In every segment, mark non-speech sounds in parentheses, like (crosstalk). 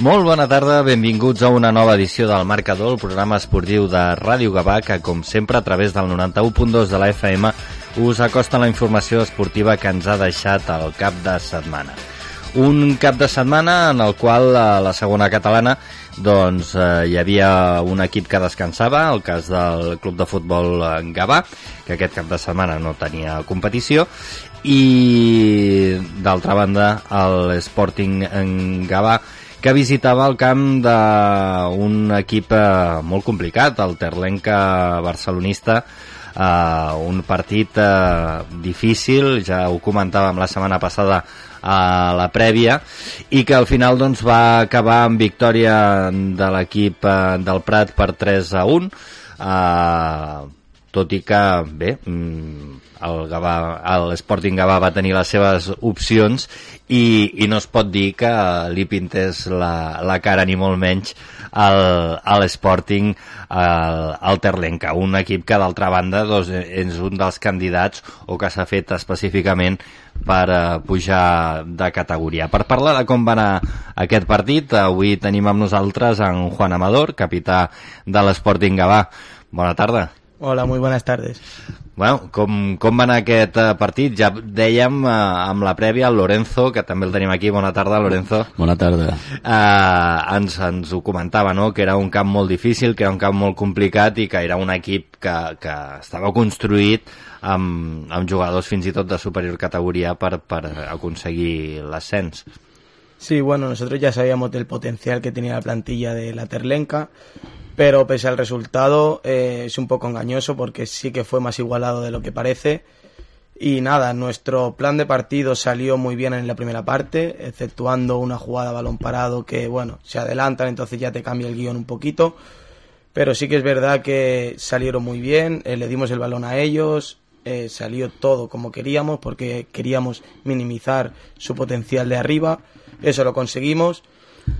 Molt bona tarda, benvinguts a una nova edició del Marcador, el programa esportiu de Ràdio Gavà, que com sempre a través del 91.2 de la FM us acosta la informació esportiva que ens ha deixat el cap de setmana. Un cap de setmana en el qual a la segona catalana doncs, eh, hi havia un equip que descansava, el cas del club de futbol Gavà, que aquest cap de setmana no tenia competició, i d'altra banda el Sporting Gavà que visitava el camp d'un equip eh, molt complicat, el Terlenca barcelonista, eh, un partit eh, difícil, ja ho comentàvem la setmana passada a la prèvia, i que al final doncs, va acabar amb victòria de l'equip eh, del Prat per 3 a 1, eh, tot i que, bé, mm, el Gavà, l'Sporting Gavà va tenir les seves opcions i, i no es pot dir que li pintés la, la cara ni molt menys al, a l'Sporting al, al Terlenca, un equip que d'altra banda doncs, és un dels candidats o que s'ha fet específicament per uh, pujar de categoria. Per parlar de com va anar aquest partit, avui tenim amb nosaltres en Juan Amador, capità de l'Sporting Gavà. Bona tarda. Hola, muy buenas tardes. Bueno, com, com va anar aquest uh, partit? Ja dèiem uh, amb la prèvia el Lorenzo, que també el tenim aquí. Bona tarda, Lorenzo. Bona tarda. Uh, ens, ens ho comentava, no?, que era un camp molt difícil, que era un camp molt complicat i que era un equip que, que estava construït amb, amb jugadors fins i tot de superior categoria per, per aconseguir l'ascens. Sí, bueno, nosotros ya sabíamos del potencial que tenía la plantilla de la Terlenca, pero pese al resultado eh, es un poco engañoso porque sí que fue más igualado de lo que parece. Y nada, nuestro plan de partido salió muy bien en la primera parte, exceptuando una jugada balón parado que, bueno, se adelantan, entonces ya te cambia el guion un poquito. Pero sí que es verdad que salieron muy bien, eh, le dimos el balón a ellos, eh, salió todo como queríamos porque queríamos minimizar su potencial de arriba. Eso lo conseguimos.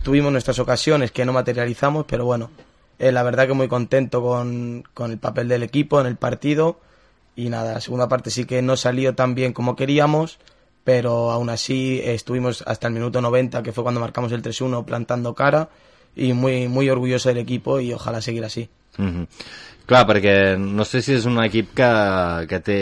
Tuvimos nuestras ocasiones que no materializamos, pero bueno, eh, la verdad que muy contento con, con, el papel del equipo en el partido. Y nada, la segunda parte sí que no salió tan bien como queríamos, pero aún así estuvimos hasta el minuto 90, que fue cuando marcamos el 3-1, plantando cara. Y muy, muy orgulloso del equipo y ojalá seguir así. Clar, perquè no sé si és un equip que, que té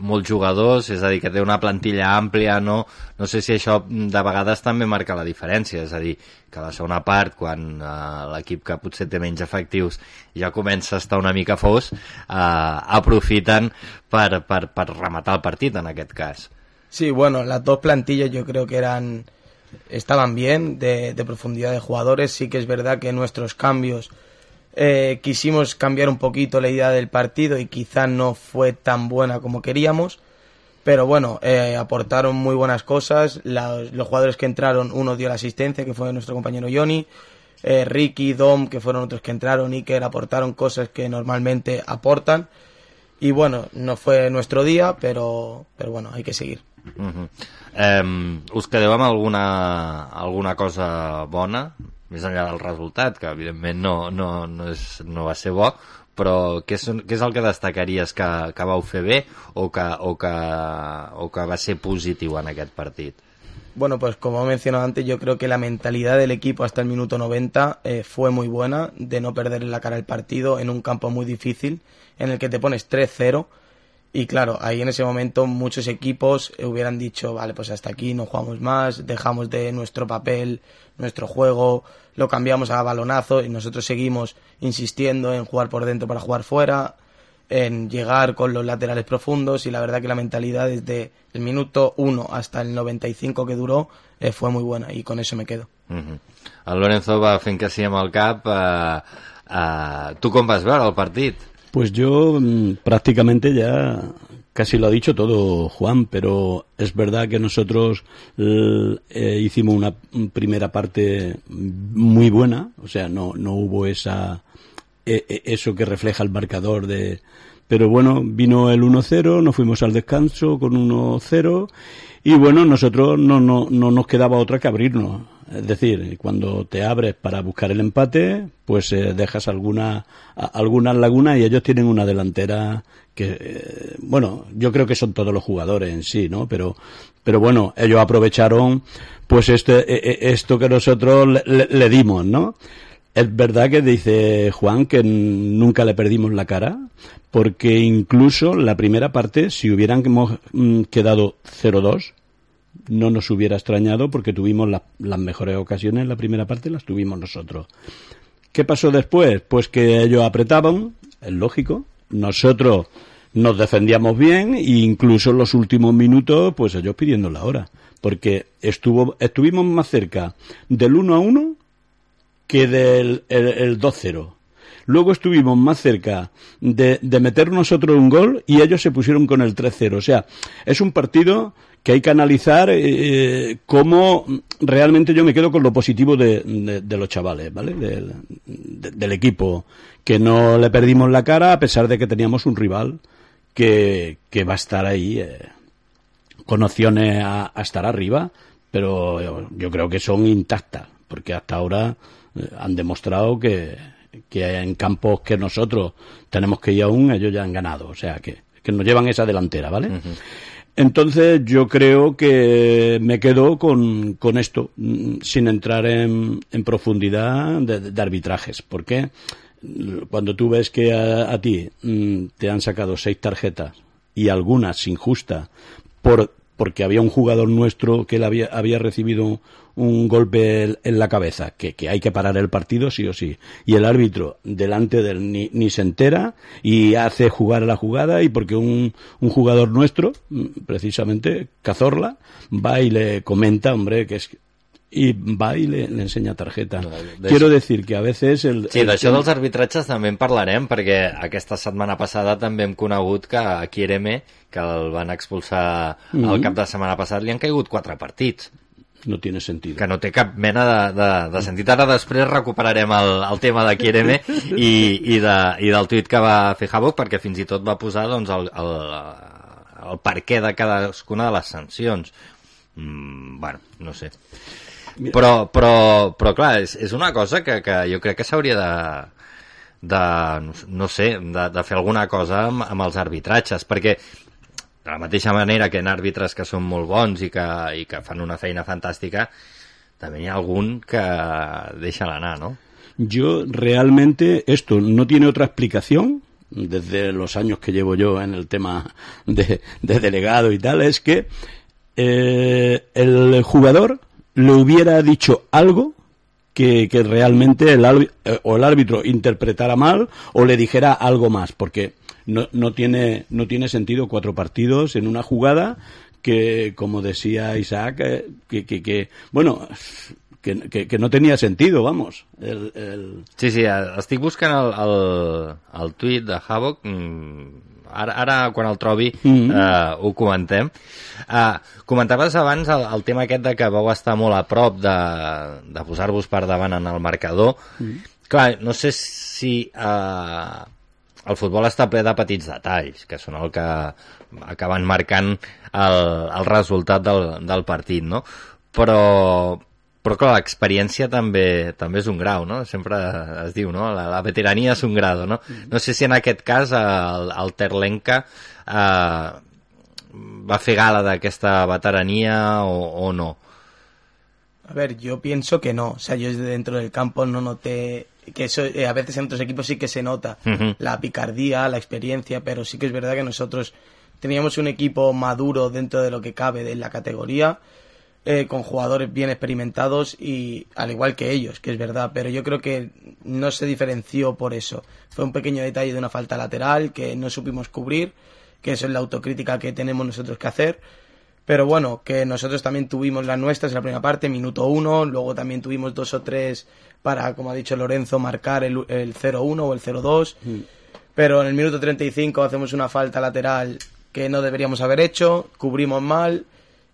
molts jugadors, és a dir, que té una plantilla àmplia, no? No sé si això de vegades també marca la diferència, és a dir, que la segona part, quan uh, l'equip que potser té menys efectius ja comença a estar una mica fos, uh, aprofiten per, per, per rematar el partit, en aquest cas. Sí, bueno, las dos plantillas yo creo que eran estaban bien, de, de profundidad de jugadores, sí que es verdad que nuestros cambios eh, quisimos cambiar un poquito la idea del partido y quizá no fue tan buena como queríamos. Pero bueno, eh, aportaron muy buenas cosas. Los jugadores que entraron, uno dio la asistencia, que fue nuestro compañero Johnny. Eh, Ricky, Dom, que fueron otros que entraron, Iker, aportaron cosas que normalmente aportan. Y bueno, no fue nuestro día, pero, pero bueno, hay que seguir. Uh -huh. eh, alguna, alguna cosa bona més enllà del resultat, que evidentment no, no, no, és, no va ser bo, però què és, què és el que destacaries que, que vau fer bé o que, o, que, o que va ser positiu en aquest partit? Bueno, pues como he mencionado antes, yo creo que la mentalidad del equipo hasta el minuto 90 eh, fue muy buena, de no perder la cara el partido en un campo muy difícil, en el que te pones 3-0. Y claro, ahí en ese momento muchos equipos hubieran dicho, vale, pues hasta aquí no jugamos más, dejamos de nuestro papel, nuestro juego, lo cambiamos a balonazo y nosotros seguimos insistiendo en jugar por dentro para jugar fuera, en llegar con los laterales profundos y la verdad que la mentalidad desde el minuto 1 hasta el 95 que duró eh, fue muy buena y con eso me quedo. Uh Lorenzo va fent que sí amb el cap. Uh, uh, tu com vas? Pues yo prácticamente ya casi lo ha dicho todo Juan, pero es verdad que nosotros eh, hicimos una primera parte muy buena, o sea, no, no hubo esa, e, e, eso que refleja el marcador de... Pero bueno, vino el 1-0, nos fuimos al descanso con 1-0 y bueno, nosotros no, no, no nos quedaba otra que abrirnos. Es decir, cuando te abres para buscar el empate, pues eh, dejas alguna, algunas lagunas y ellos tienen una delantera que, eh, bueno, yo creo que son todos los jugadores en sí, ¿no? Pero, pero bueno, ellos aprovecharon pues este, e, e, esto que nosotros le, dimos, ¿no? Es verdad que dice Juan que nunca le perdimos la cara, porque incluso la primera parte, si hubieran mm, quedado 0-2, no nos hubiera extrañado porque tuvimos las mejores ocasiones en la primera parte, las tuvimos nosotros. ¿Qué pasó después? Pues que ellos apretaban, es lógico, nosotros nos defendíamos bien e incluso en los últimos minutos, pues ellos pidiendo la hora, porque estuvo, estuvimos más cerca del 1 a 1 que del el, 2-0. Luego estuvimos más cerca de, de meter nosotros un gol y ellos se pusieron con el 3-0. O sea, es un partido que hay que analizar eh, cómo realmente yo me quedo con lo positivo de, los chavales, ¿vale? Del, equipo, que no le perdimos la cara a pesar de que teníamos un rival que, que va a estar ahí eh, con opciones a, estar arriba, pero yo creo que son intactas, porque hasta ahora eh, han demostrado que, en campos que nosotros tenemos que ir aún, ellos ya han ganado, o sea que, que nos llevan esa delantera, ¿vale? Entonces yo creo que me quedo con, con esto, mm, sin entrar en, en profundidad de, arbitrajes, porque cuando tú ves que a, ti mm, te han sacado seis tarjetas y algunas injustas por, porque había un jugador nuestro que él había, había recibido un golpe en la cabeza, que, que, hay que parar el partido sí o sí. Y el árbitro delante de él ni, ni se entera y hace jugar la jugada y porque un, un jugador nuestro, mm, precisamente Cazorla, va y le comenta, hombre, que es i va i le, le enseña tarjeta. Quiero decir que a veces... El, sí, d'això dels arbitratges també en parlarem, perquè aquesta setmana passada també hem conegut que a que el van expulsar mm -hmm. el cap de setmana passat, li han caigut quatre partits no tiene sentit. Que no té cap mena de, de, de sentit. Ara després recuperarem el, el tema de Kiereme i, i, de, i del tuit que va fer Havok, perquè fins i tot va posar doncs, el, el, el per què de cadascuna de les sancions. Mm, bueno, no sé. Però, però, però clar, és, és una cosa que, que jo crec que s'hauria de, de, no sé, de, de fer alguna cosa amb, amb els arbitratges, perquè de la manera que en àrbitres que són molt bons i que, i que fan una feina fantàstica, també hi ha algun que deixa l'anar, ¿no? Yo realmente esto no tiene otra explicación desde los años que llevo yo en el tema de, de delegado y tal, es que eh, el jugador le hubiera dicho algo que, que realmente el, eh, o el árbitro interpretara mal o le dijera algo más, porque no, no, tiene, no tiene sentido cuatro partidos en una jugada que, como decía Isaac, eh, que, que, que bueno, que, que, que no tenia sentit, vamos. El, el... Sí, sí, estic buscant el, el, el tuit de Havok, mm, ara, ara quan el trobi mm -hmm. uh, ho comentem. Uh, comentaves abans el, el tema aquest de que vau estar molt a prop de, de posar-vos per davant en el marcador. Mm -hmm. Clar, no sé si uh, el futbol està ple de petits detalls, que són el que acaben marcant el, el resultat del, del partit, no? Però, però clar, l'experiència també, també és un grau, no? Sempre es diu, no? La, la veterania és un grado, no? No sé si en aquest cas el, el Terlenca eh, va fer gala d'aquesta veterania o, o no. A ver, yo pienso que no. O sea, yo dentro del campo no noté que eso eh, a veces en otros equipos sí que se nota la picardía, la experiencia, pero sí que es verdad que nosotros teníamos un equipo maduro dentro de lo que cabe de la categoría, eh, con jugadores bien experimentados y al igual que ellos, que es verdad, pero yo creo que no se diferenció por eso. Fue un pequeño detalle de una falta lateral que no supimos cubrir, que eso es la autocrítica que tenemos nosotros que hacer pero bueno, que nosotros también tuvimos las nuestras en la primera parte, minuto uno, luego también tuvimos dos o tres para, como ha dicho Lorenzo, marcar el, el 0-1 o el 0-2. Mm. Pero en el minuto 35 hacemos una falta lateral que no deberíamos haber hecho, cubrimos mal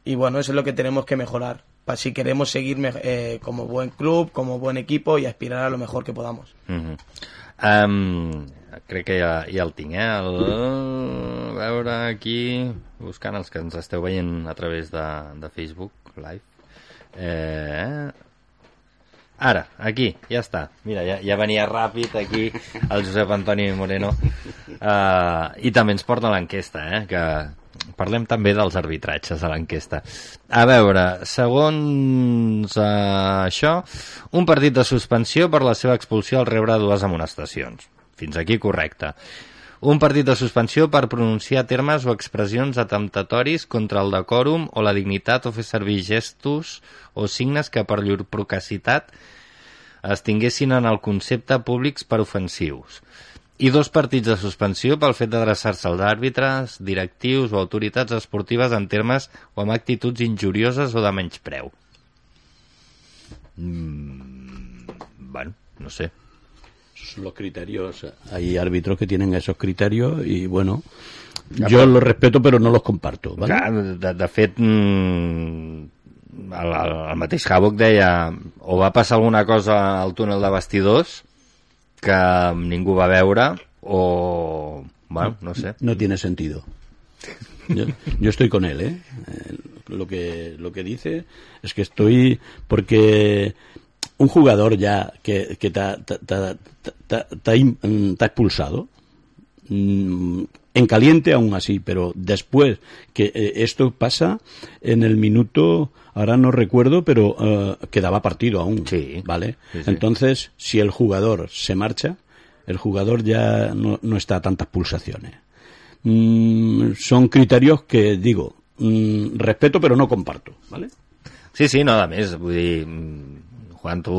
y bueno, eso es lo que tenemos que mejorar. Para si queremos seguir eh, como buen club, como buen equipo y aspirar a lo mejor que podamos. Uh -huh. um, crec que ja, ja el tinc, eh? El, a veure aquí, buscant els que ens esteu veient a través de, de Facebook Live. Eh, Ara, aquí, ja està. Mira, ja, ja venia ràpid aquí el Josep Antoni Moreno. Uh, I també ens porta l'enquesta, eh? Que parlem també dels arbitratges a l'enquesta. A veure, segons uh, això, un partit de suspensió per la seva expulsió al rebre dues amonestacions. Fins aquí correcte. Un partit de suspensió per pronunciar termes o expressions atemptatoris contra el decòrum o la dignitat o fer servir gestos o signes que per llur procacitat es tinguessin en el concepte públics per ofensius. I dos partits de suspensió pel fet d'adreçar-se als àrbitres, directius o autoritats esportives en termes o amb actituds injurioses o de menyspreu. Mm, bueno, no sé los criterios. Hay árbitros que tienen esos criterios y bueno, yo los respeto pero no los comparto. ¿vale? Clar, de, de fet, mm, el, el, el mateix Havoc deia o va passar alguna cosa al túnel de vestidors que ningú va veure o... Bueno, no sé. No tiene sentido. Yo, yo estoy con él, ¿eh? ¿eh? Lo que, lo que dice es que estoy... Porque un jugador ya que, que te ha expulsado, en caliente aún así, pero después que eh, esto pasa en el minuto, ahora no recuerdo, pero uh, quedaba partido aún, sí, ¿vale? Sí, sí. Entonces, si el jugador se marcha, el jugador ya no, no está a tantas pulsaciones. Mm, son criterios que, digo, mm, respeto pero no comparto, ¿vale? Sí, sí, no, a més, vull dir, quan tu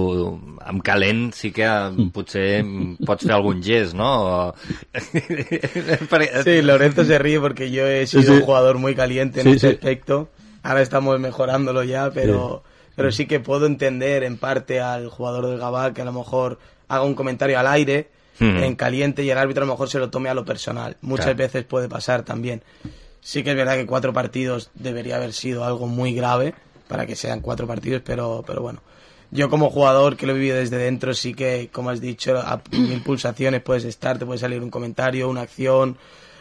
amb calent sí que potser pots fer algun gest, ¿no? (laughs) sí, Lorenzo se ríe porque yo he sido sí, sí. un jugador muy caliente en sí, ese aspecto. Ahora estamos mejorándolo ya, pero, pero sí que puedo entender en parte al jugador del Gabá que a lo mejor haga un comentario al aire hmm. en caliente y el árbitro a lo mejor se lo tome a lo personal. Muchas claro. veces puede pasar también. Sí que es verdad que cuatro partidos debería haber sido algo muy grave para que sean cuatro partidos, pero, pero bueno. Yo como jugador que lo he vivido desde dentro, sí que, como has dicho, a mil puedes estar, te puede salir un comentario, una acción,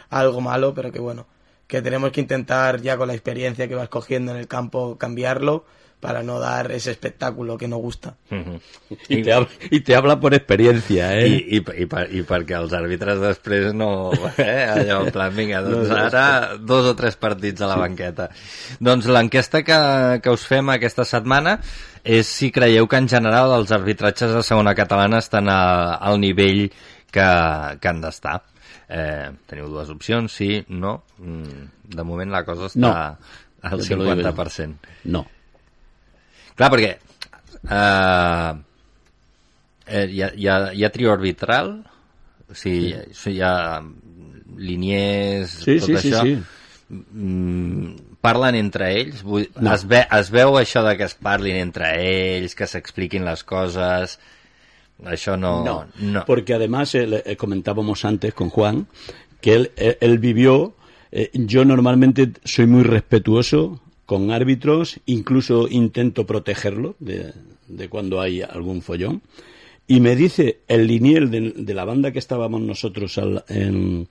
algo malo, pero que bueno, que tenemos que intentar ya con la experiencia que vas cogiendo en el campo cambiarlo para no dar ese espectáculo que nos gusta. Uh -huh. I, te habla, I te habla per experiència, eh? I, i, i, per, i perquè els àrbitres després no... (laughs) Eh? Allò, en plan, vinga, doncs ara dos o tres partits a la banqueta. doncs l'enquesta que, que us fem aquesta setmana és si creieu que en general els arbitratges de segona catalana estan a, al nivell que, que han d'estar. Eh, teniu dues opcions, sí, no. Mm, de moment la cosa està no. al 50%. No. Clar, perquè eh, eh, hi, ha, hi, ha, hi ha trio arbitral, o sigui, sí. hi ha liniers, sí, tot sí, això. Sí, sí. Mm, parlen entre ells? Vull, No. es, ve, es veu això de que es parlin entre ells, que s'expliquin les coses... Això no... No, no. porque además eh, eh, comentábamos antes con Juan que él, él, él vivió. eh, yo normalmente soy muy respetuoso con árbitros, incluso intento protegerlo de, de cuando hay algún follón. Y me dice el liniel de, la banda que estábamos nosotros al- en,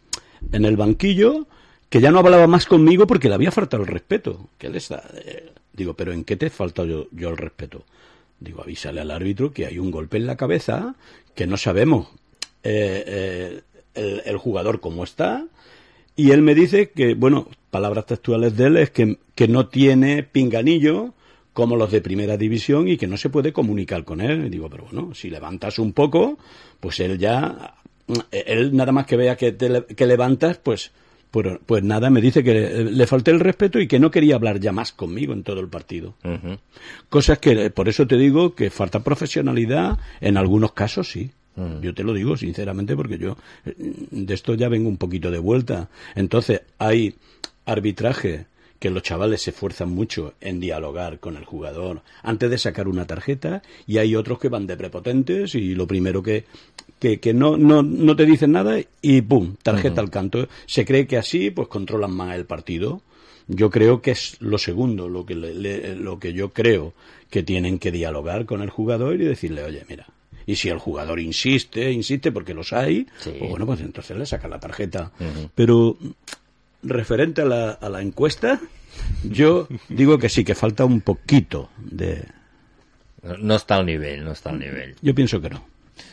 en el banquillo que ya no hablaba más conmigo porque le había faltado el respeto. Que él está, eh, digo, pero ¿en qué te he faltado yo, yo el respeto? Digo, avísale al árbitro que hay un golpe en la cabeza, que no sabemos eh, eh, el, el jugador cómo está. Y él me dice que, bueno, palabras textuales de él es que, que no tiene pinganillo como los de primera división y que no se puede comunicar con él. Y digo, pero bueno, si levantas un poco, pues él ya, él nada más que vea que, te que levantas, pues, pues, pues nada, me dice que le, le falté el respeto y que no quería hablar ya más conmigo en todo el partido. Ujú. Cosas que, por eso te digo que falta profesionalidad, en algunos casos sí. Yo te lo digo sinceramente porque yo eh, de esto ya vengo un poquito de vuelta. Entonces, hay arbitraje que los chavales se esfuerzan mucho en dialogar con el jugador antes de sacar una tarjeta y hay otros que van de prepotentes y lo primero que, que, que no, no, no te dicen nada y pum, tarjeta al canto. Se cree que así pues controlan más el partido. Yo creo que es lo segundo, lo que, le- le- lo que yo creo que tienen que dialogar con el jugador y decirle, oye, mira, y si el jugador insiste, insiste porque los hay, Sí. pues bueno, pues entonces le saca la tarjeta. Pero referente a la, a la encuesta, yo digo que sí, que falta un poquito de... No, no està al nivell, no està al nivell. Yo pienso que no.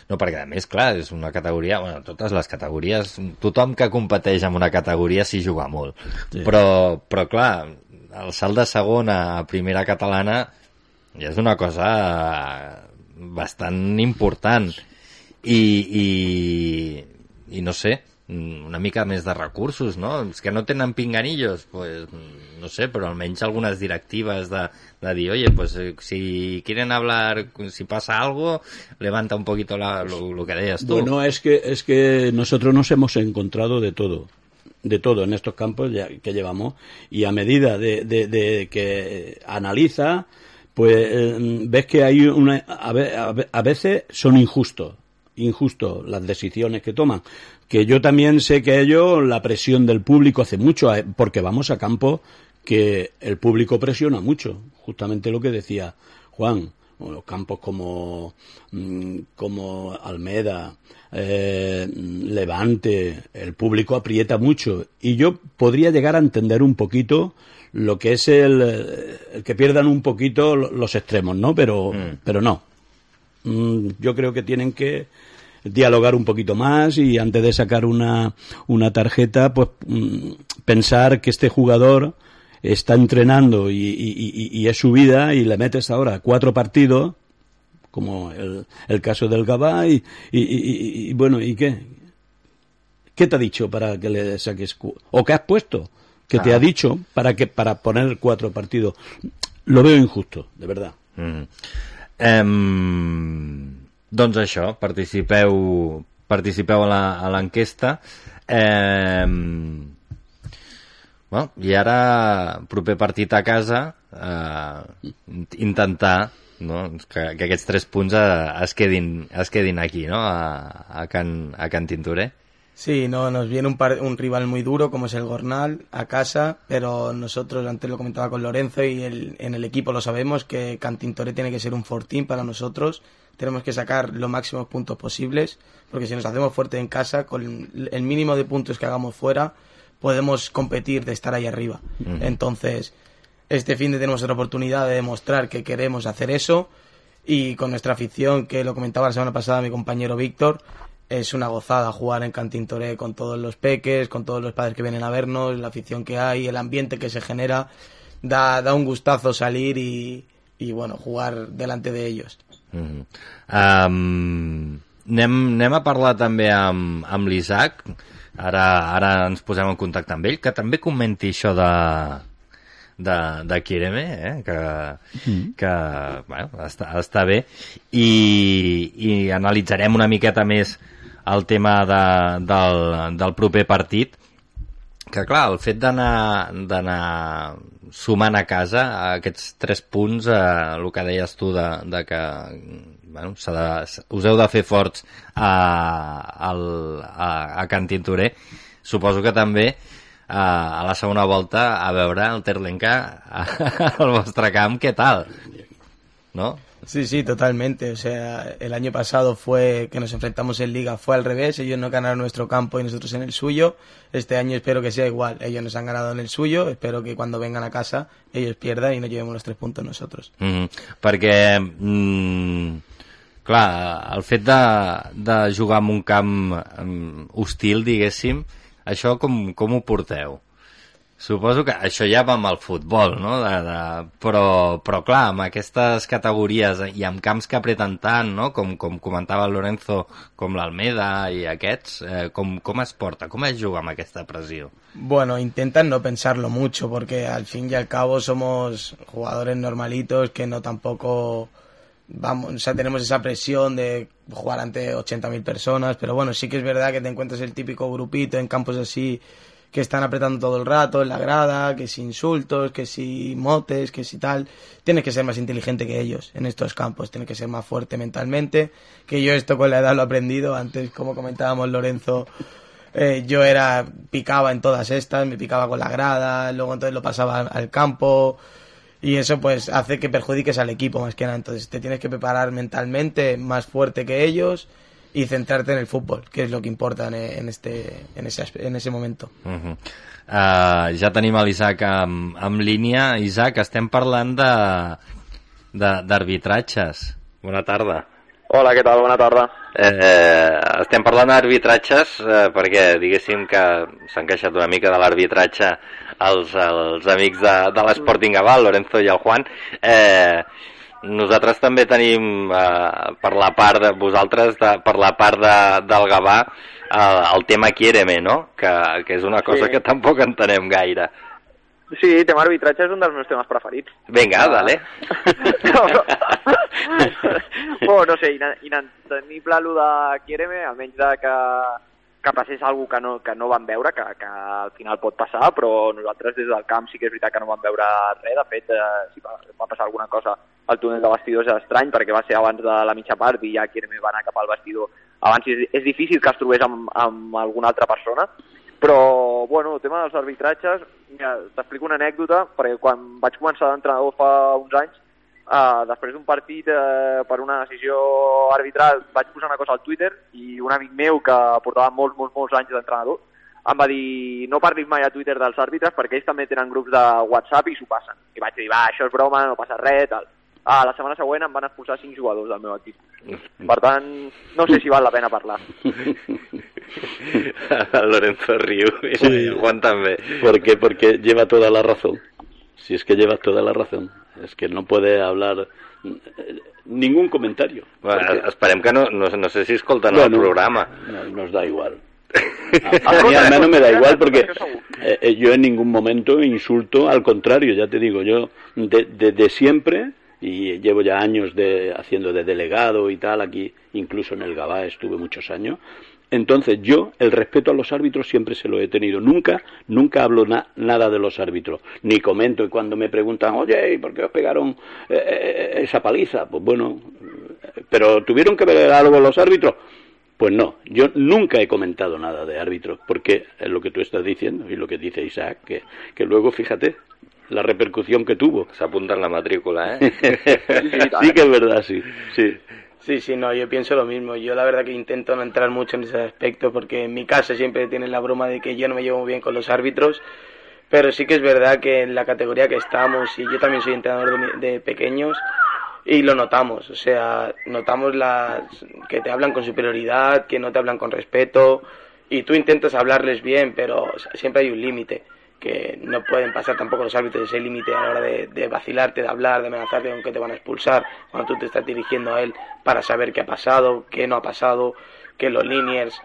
No, perquè a més, clar, és una categoria... Bueno, totes les categories... Tothom que competeix en una categoria s'hi juga molt. Sí. Però, però, clar, el salt de segona a primera catalana ja és una cosa bastant important. I, i, i no sé, una mica més de recursos, no? És que no tenen pinganillos, pues, no sé, però almenys algunes directives de, de dir, oye, pues eh, si quieren hablar, si pasa algo, levanta un poquito la, lo, lo que decías tú. Bueno, es que, es que nosotros nos hemos encontrado de todo, de todo en estos campos que llevamos, y a medida de- de que analiza, pues eh, ves que hay una, a, ve- a ve- a veces son injustos, injustos las decisiones que toman. Que yo también sé que ellos, la presión del público hace mucho, eh, porque vamos a campos que el público presiona mucho, justamente lo que decía Juan, los campos como, mm, como Almeda, eh, Levante, el público aprieta mucho. Y yo podría llegar a entender un poquito lo que es el, eh, el que pierdan un poquito lo- los extremos, ¿no? Pero, pero no. Mm, yo creo que tienen que dialogar un poquito más y antes de sacar una, una tarjeta, pues mm, pensar que este jugador está entrenando y, y- es su vida y le metes ahora cuatro partidos, como el, el caso del Gabá, y, y- y- y- y, bueno, ¿y qué? ¿Qué te ha dicho para que le saques? ¿O qué has puesto? Que te Ah. ha dicho para que para poner cuatro partidos? Lo veo injusto, de verdad. Mm. Em, doncs això, participeu, participeu a l'enquesta. Em, bueno, I ara, proper partit a casa, eh, intentar no? que, que aquests tres punts eh, es, quedin, es quedin aquí, no? a, a, Can, a Can Tintoré. Sí, no, nos viene un, par- un rival muy duro como es el Gornal a casa, pero nosotros, antes lo comentaba con Lorenzo y el- en el equipo lo sabemos, que Cantintore tiene que ser un fortín para nosotros. Tenemos que sacar los máximos puntos posibles, porque si nos hacemos fuerte en casa, con el mínimo de puntos que hagamos fuera, podemos competir de estar ahí arriba. Entonces, este fin de tenemos otra oportunidad de demostrar que queremos hacer eso y con nuestra afición, que lo comentaba la semana pasada mi compañero Víctor, es una gozada jugar en Cantintoré con todos los peques, con todos los padres que vienen a vernos, la afición que hay, el ambiente que se genera, da, da un gustazo salir y, y bueno, jugar delante de ellos. Mm. Um, anem, anem a parlar també amb, amb l'Isaac ara, ara ens posem en contacte amb ell que també comenti això de de, de Kireme eh? que, que bueno, està, està bé i, i analitzarem una miqueta més el tema de, del, del proper partit que clar, el fet d'anar sumant a casa aquests tres punts, eh, el que deies tu de, de que bueno, de, us heu de fer forts a, al, a, a Can Tintoré suposo que també a, a la segona volta a veure el Terlenca (laughs) al vostre camp, què tal? No? Sí, sí, totalmente. O sea, el año pasado fue que nos enfrentamos en liga, fue al revés, ellos no ganaron nuestro campo y nosotros en el suyo. Este año espero que sea igual, ellos nos han ganado en el suyo, espero que cuando vengan a casa ellos pierdan y nos llevemos los tres puntos nosotros. Mm -hmm. Perquè, mm, fet jugar un camp um, hostil, diguéssim, això com, com ho porteu? Suposo que això ja va amb el futbol, no? De, de, però, però clar, amb aquestes categories i amb camps que apreten tant, no? Com, com comentava Lorenzo, com l'Almeda i aquests, eh, com, com es porta? Com es juga amb aquesta pressió? Bueno, intentan no pensarlo mucho porque al fin y al cabo somos jugadores normalitos que no tampoco vamos, o sea, tenemos esa presión de jugar ante 80.000 personas, pero bueno, sí que es verdad que te encuentras el típico grupito en campos así que están apretando todo el rato en la grada, que si insultos, que si motes, que si tal. Tienes que ser más inteligente que ellos en estos campos, tienes que ser más fuerte mentalmente, que yo esto con la edad lo he aprendido, antes como comentábamos Lorenzo, eh, yo era, picaba en todas estas, me picaba con la grada, luego entonces lo pasaba al campo, y eso pues hace que perjudiques al equipo más que nada. Entonces te tienes que preparar mentalmente más fuerte que ellos y centrarte en el fútbol, que és lo que importa en, en, este, en, ese, en ese momento. Uh -huh. uh, ja tenim l'Isaac amb, amb línia. Isaac, estem parlant d'arbitratges. Bona tarda. Hola, què tal? Bona tarda. Eh, estem parlant d'arbitratges eh, perquè diguéssim que s'han queixat una mica de l'arbitratge els, els amics de, de l'Sporting Gavà, Lorenzo i el Juan. Eh, nosaltres també tenim eh, per la part de vosaltres de, per la part de, del Gavà eh, el tema Quiereme, no? Que, que és una cosa sí. que tampoc entenem gaire. Sí, tema arbitratge és un dels meus temes preferits. Vinga, ah. dale. no, (laughs) no. bueno, no sé, inentenible el de Quiereme, almenys de que que passés alguna que no, que no van veure, que, que al final pot passar, però nosaltres des del camp sí que és veritat que no vam veure res. De fet, eh, si va, va passar alguna cosa al túnel de vestidors és estrany, perquè va ser abans de la mitja part i ja Quirme va anar cap al vestidor. Abans és, és difícil que es trobés amb, amb alguna altra persona, però, bueno, el tema dels arbitratges, t'explico una anècdota, perquè quan vaig començar d'entrenador fa uns anys, Uh, després d'un partit uh, per una decisió arbitral vaig posar una cosa al Twitter i un amic meu que portava molts, molts, molts anys d'entrenador em va dir no parlis mai a Twitter dels àrbitres perquè ells també tenen grups de WhatsApp i s'ho passen. I vaig dir, va, això és broma, no passa res, tal. Ah, la setmana següent em van expulsar cinc jugadors del meu equip. Per tant, no sé si val la pena parlar. (laughs) Lorenzo Riu sí. Juan també. ¿Por qué? Porque lleva toda la razón. Si es que lleva toda la razón. Es que no puede hablar eh, ningún comentario. Bueno, porque... Esperem que no, no, no sé si escolten bueno, el programa. No, nos da igual. A, (laughs) a mí al menos me da igual porque eh, eh, yo en ningún momento insulto, al contrario, ya te digo, yo de, de, de siempre y llevo ya años de, haciendo de delegado y tal, aquí incluso en el Gabá estuve muchos años. Entonces yo el respeto a los árbitros siempre se lo he tenido. Nunca, nunca hablo na, nada de los árbitros, ni comento. Y cuando me preguntan, oye, ¿por qué os pegaron eh, eh, esa paliza? Pues bueno, pero ¿tuvieron que ver algo los árbitros? Pues no, yo nunca he comentado nada de árbitros, porque es lo que tú estás diciendo y lo que dice Isaac, que, que luego, fíjate, la repercusión que tuvo. Se apunta en la matrícula, ¿eh? (laughs) sí, que es verdad, sí, sí. Sí, sí, no, yo pienso lo mismo. Yo la verdad que intento no entrar mucho en ese aspecto porque en mi casa siempre tienen la broma de que yo no me llevo muy bien con los árbitros, pero sí que es verdad que en la categoría que estamos, y yo también soy entrenador de, de pequeños, y lo notamos, o sea, notamos las, que te hablan con superioridad, que no te hablan con respeto, y tú intentas hablarles bien, pero siempre hay un límite que no pueden pasar tampoco los árbitros ese límite a la hora de, vacilarte, de hablar, de amenazarte con que te van a expulsar cuando tú te estás dirigiendo a él para saber qué ha pasado, qué no ha pasado, que los liniers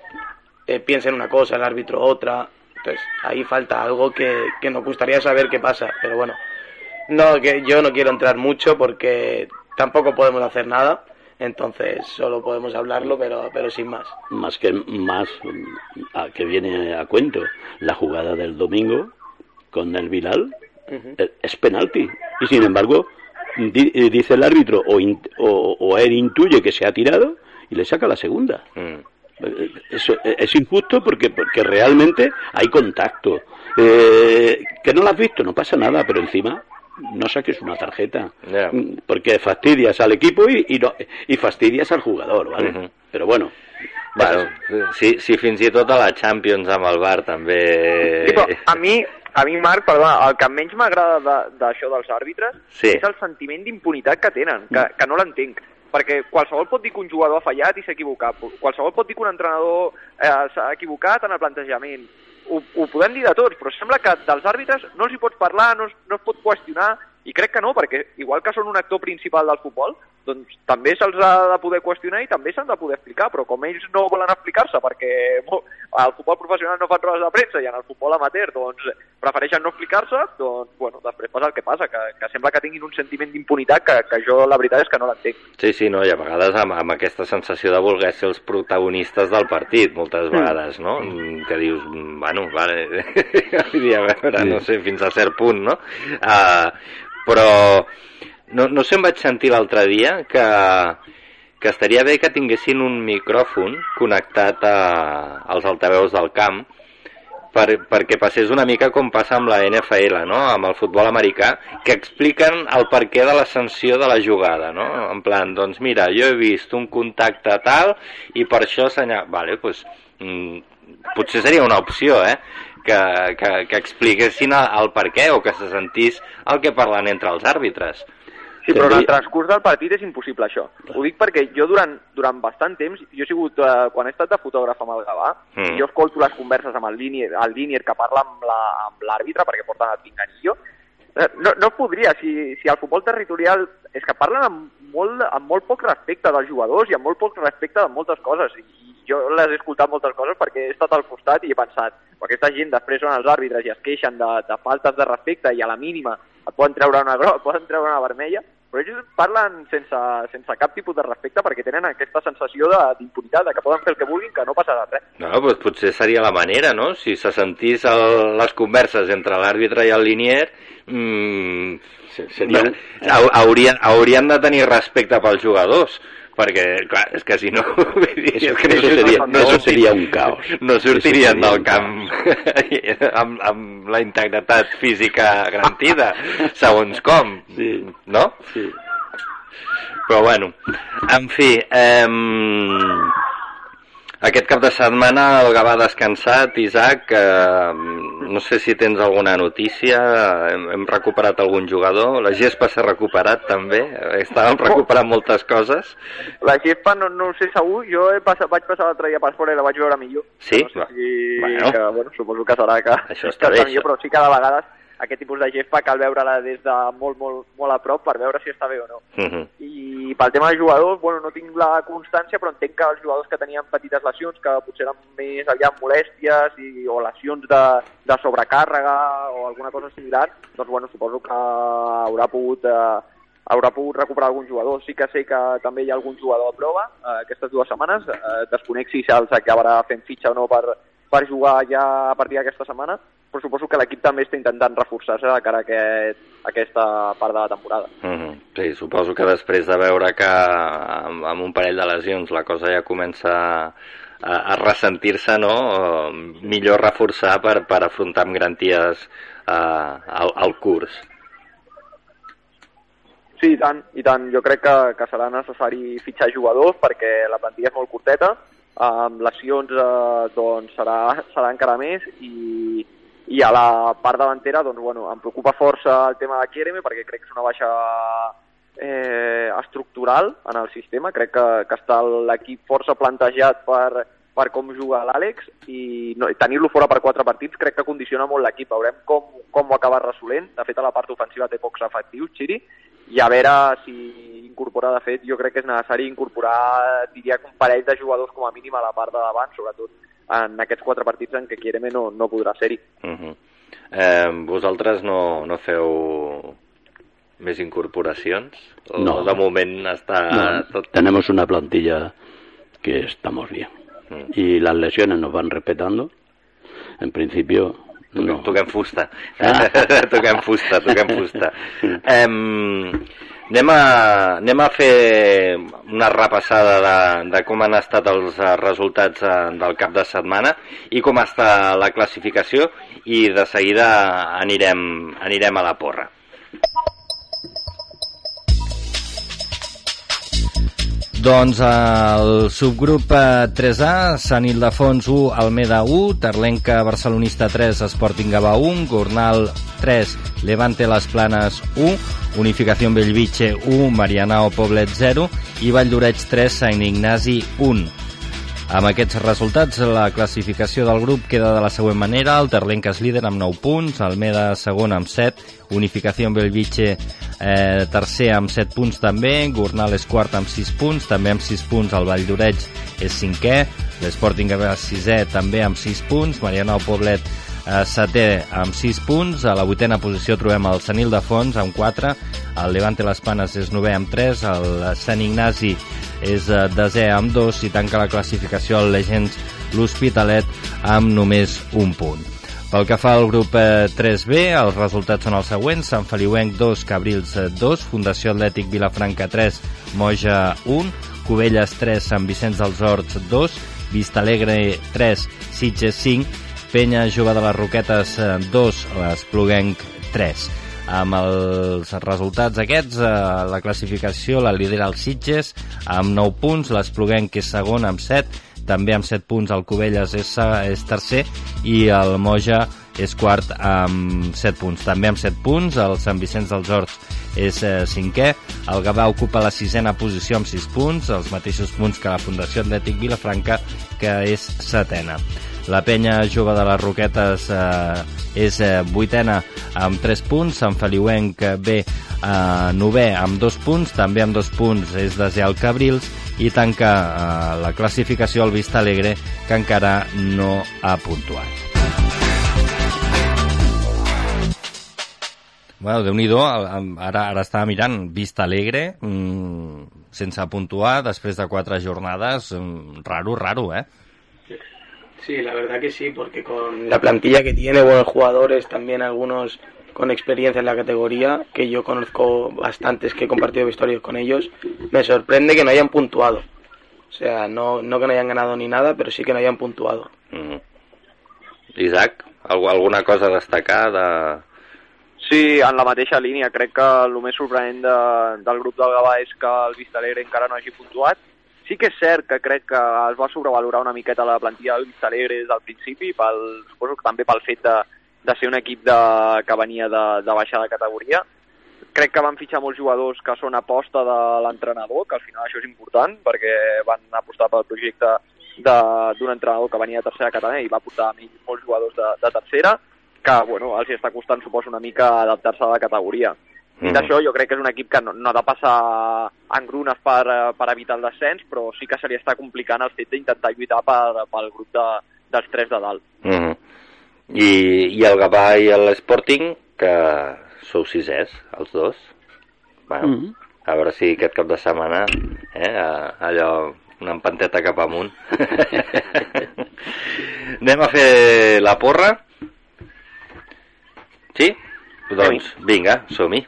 eh, piensen una cosa, el árbitro otra. Entonces ahí falta algo que, que nos gustaría saber qué pasa, pero bueno, no que yo no quiero entrar mucho porque tampoco podemos hacer nada. Entonces solo podemos hablarlo, pero, pero sin más. Más que más a, que viene a cuento la jugada del domingo con el Bilal uh -huh. es penalti. Y sin embargo, di, dice el árbitro o, in, o, o, él intuye que se ha tirado y le saca la segunda. Mm. Eso es injusto porque, porque realmente hay contacto. Eh, que no lo has visto, no pasa nada, pero encima no saques una tarjeta. Yeah. Porque fastidias al equipo y, y, no, y fastidias al jugador, ¿vale? Uh -huh. Pero bueno, Bueno, sí, sí, fins i tot a la Champions amb el Bar també... Sí, però a mi, a mi Marc, perdona, el que menys m'agrada d'això de, dels àrbitres sí. és el sentiment d'impunitat que tenen, que, que no l'entenc. Perquè qualsevol pot dir que un jugador ha fallat i s'ha equivocat, qualsevol pot dir que un entrenador eh, s'ha equivocat en el plantejament, ho, ho podem dir de tots, però sembla que dels àrbitres no els hi pots parlar, no es, no es pot qüestionar, i crec que no, perquè igual que són un actor principal del futbol, doncs també se'ls ha de poder qüestionar i també s'han de poder explicar, però com ells no volen explicar-se perquè al futbol professional no fan rodes de premsa i en el futbol amateur doncs prefereixen no explicar-se, doncs bueno, després passa el que passa, que, que sembla que tinguin un sentiment d'impunitat que, que jo la veritat és que no l'entenc. Sí, sí, no, i a vegades amb, amb aquesta sensació de voler ser els protagonistes del partit, moltes mm. vegades, no? Mm, que dius, mm, bueno, vale, (laughs) a veure, no sé, fins a cert punt, no? Uh, però no, no sé, em vaig sentir l'altre dia que, que estaria bé que tinguessin un micròfon connectat a, als altaveus del camp per, perquè passés una mica com passa amb la NFL, no? amb el futbol americà, que expliquen el perquè de la sanció de la jugada, no? En plan, doncs mira, jo he vist un contacte tal i per això senyal... Vale, doncs, potser seria una opció, eh? Que, que, que expliquessin el, el per què o que se sentís el que parlen entre els àrbitres. Sí, però en el transcurs del partit és impossible això. Ho dic perquè jo durant, durant bastant temps, jo he sigut, eh, quan he estat de fotògraf amb el Gavà, mm. jo escolto les converses amb el línier, el línier que parla amb l'àrbitre, perquè porten el pinganillo, eh, no, no podria, si, si el futbol territorial és que parlen amb molt, amb molt poc respecte dels jugadors i amb molt poc respecte de moltes coses. I jo les he escoltat moltes coses perquè he estat al costat i he pensat aquesta gent després són els àrbitres i es queixen de, de faltes de respecte i a la mínima et poden treure una (laughs) poden treure una vermella, però ells parlen sense, sense cap tipus de respecte perquè tenen aquesta sensació d'impunitat, de, de que poden fer el que vulguin, que no passarà res. No, doncs potser seria la manera, no? Si se sentís el, les converses entre l'àrbitre i el linier, mmm, seria... haurien, haurien de tenir respecte pels jugadors perquè, clar, és que si no... (laughs) és que no, seria, no, no seria un caos. No sortirien del camp (laughs) amb, amb la integritat física garantida, (laughs) segons com, sí. no? Sí. Però bueno, en fi, eh, aquest cap de setmana el Gavà ha descansat, Isaac, eh, no sé si tens alguna notícia, hem, hem recuperat algun jugador, la Gespa s'ha recuperat també, estàvem recuperant moltes coses. La Gespa no, no ho sé segur, jo he passat, vaig passar l'altre dia per fora i la vaig veure millor. Sí? No sé si, bueno. que, bueno, suposo que serà que, Això està que bé, millor, però sí que de vegades aquest tipus de gespa cal veure-la des de molt, molt, molt a prop per veure si està bé o no. Uh mhm. -huh. I pel tema de jugadors, bueno, no tinc la constància, però entenc que els jugadors que tenien petites lesions, que potser eren més aviat molèsties i, o lesions de, de sobrecàrrega o alguna cosa similar, doncs bueno, suposo que haurà pogut... Eh, haurà pogut recuperar algun jugador. Sí que sé que també hi ha algun jugador a prova eh, aquestes dues setmanes. Eh, desconec si se'ls acabarà fent fitxa o no per, per jugar ja a partir d'aquesta setmana, però suposo que l'equip també està intentant reforçar-se de cara a, aquest, a aquesta part de la temporada. Mm -hmm. Sí, suposo que després de veure que amb, amb un parell de lesions la cosa ja comença a, a ressentir-se, no? millor reforçar per, per afrontar amb garanties uh, el, el curs. Sí, i tant, i tant. Jo crec que, que serà necessari fitxar jugadors perquè la plantilla és molt curteta, amb lesions eh, doncs serà, serà encara més i, i a la part davantera, doncs, bueno, em preocupa força el tema de Kiereme perquè crec que és una baixa eh, estructural en el sistema. Crec que, que està l'equip força plantejat per, per com juga l'Àlex i no, tenir-lo fora per quatre partits crec que condiciona molt l'equip. Veurem com, com ho acaba resolent. De fet, a la part ofensiva té pocs efectius, Xiri, i a veure si incorpora, de fet, jo crec que és necessari incorporar, diria, un parell de jugadors com a mínim a la part de davant, sobretot en aquests quatre partits en què Quiereme no, no podrà ser-hi. Uh -huh. eh, vosaltres no, no feu més incorporacions? O no. De moment està no, tot... Tenemos una plantilla que estamos bien. Mm. Y las lesiones nos van respetando. En principio, no. Toquem fusta. Ah. (laughs) toquem fusta, toquem fusta. (laughs) eh, Anem a, anem a fer una repassada de, de com han estat els eh, resultats eh, del cap de setmana i com està la classificació i de seguida anirem, anirem a la porra. Doncs el subgrup 3A, Sant Ildefons 1, Almeda 1, Terlenca Barcelonista 3, Sporting Gavà 1, Gornal 3, Levante Les Planes 1, Unificació Bellvitge 1, Marianao Poblet 0 i Vall d'Oreig 3, Sant Ignasi 1. Amb aquests resultats, la classificació del grup queda de la següent manera. El Terlenca és líder amb 9 punts, Almeda segon amb 7, Unificació Bellvitge eh, tercer amb 7 punts també, Gornal és quart amb 6 punts, també amb 6 punts el Vall d'Oreig és cinquè, l'Sporting Gavà sisè també amb 6 punts, Mariano Poblet setè amb 6 punts, a la vuitena posició trobem el Sanil de Fons amb 4, el Levante Les Panes és novè amb 3, el Sant Ignasi és eh, desè amb 2 i tanca la classificació el Legends l'Hospitalet amb només un punt. Pel que fa al grup eh, 3B, els resultats són els següents. Sant Feliuenc 2, Cabrils 2, eh, Fundació Atlètic Vilafranca 3, Moja 1, Cubelles 3, Sant Vicenç dels Horts 2, Vistalegre 3, Sitges 5, Penya Jove de les Roquetes 2, l'Espluguenc 3. Amb els resultats aquests, eh, la classificació la lidera el Sitges amb 9 punts, l'Espluguenc és segon amb 7, també amb 7 punts el Cubelles és, és tercer i el Moja és quart amb 7 punts. També amb 7 punts el Sant Vicenç dels Horts és eh, cinquè, el Gavà ocupa la sisena posició amb 6 punts, els mateixos punts que la Fundació Atlètic Vilafranca, que és setena. La penya jove de les Roquetes eh, és eh, vuitena amb 3 punts, Sant Feliuenc B eh, novè amb 2 punts, també amb 2 punts és desè el Cabrils i tanca eh, la classificació el Vista Alegre que encara no ha puntuat. Bueno, déu nhi ara, ara estava mirant Vista Alegre, mmm, sense puntuar, després de quatre jornades, mmm, raro, raro, eh? Sí, la verdad que sí, porque con la plantilla que tiene, buenos jugadores, también algunos con experiencia en la categoría, que yo conozco bastantes que he compartido historias con ellos, me sorprende que no hayan puntuado. O sea, no, no que no hayan ganado ni nada, pero sí que no hayan puntuado. Mm. Isaac, alguna cosa a destacar de... Sí, en la mateixa línia. Crec que el més sorprenent de, del grup del Gavà és que el Vistalegre encara no hagi puntuat. Sí que és cert que crec que es va sobrevalorar una miqueta la plantilla del Vistalegre des del principi, pel, suposo que també pel fet de, de ser un equip de, que venia de, de baixa de categoria. Crec que van fitxar molts jugadors que són aposta de l'entrenador, que al final això és important, perquè van apostar pel projecte d'un entrenador que venia de tercera catalana i va portar molts jugadors de, de tercera, que bueno, els està costant, suposo, una mica adaptar-se a la categoria. I mm. d'això jo crec que és un equip que no, no ha de passar engrunes per, per evitar el descens, però sí que se li està complicant el fet d'intentar lluitar per, pel grup de, dels tres de dalt. Mm -hmm i, i el Gavà i l'Sporting, que sou sisès, els dos. Bueno, mm -hmm. a veure si aquest cap de setmana, eh, allò, una empanteta cap amunt. (laughs) Anem a fer la porra? Sí? Doncs vinga, som-hi.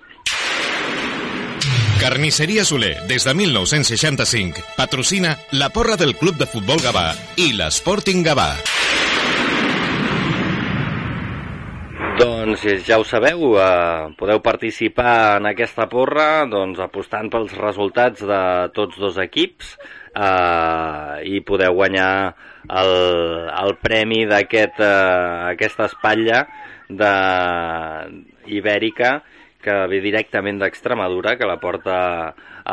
Carnisseria Soler, des de 1965, patrocina la porra del Club de Futbol Gavà i l'Sporting Gavà. Doncs ja ho sabeu, eh, podeu participar en aquesta porra doncs, apostant pels resultats de tots dos equips eh, i podeu guanyar el, el premi d'aquesta aquest, aquesta espatlla de ibèrica que ve directament d'Extremadura, que la porta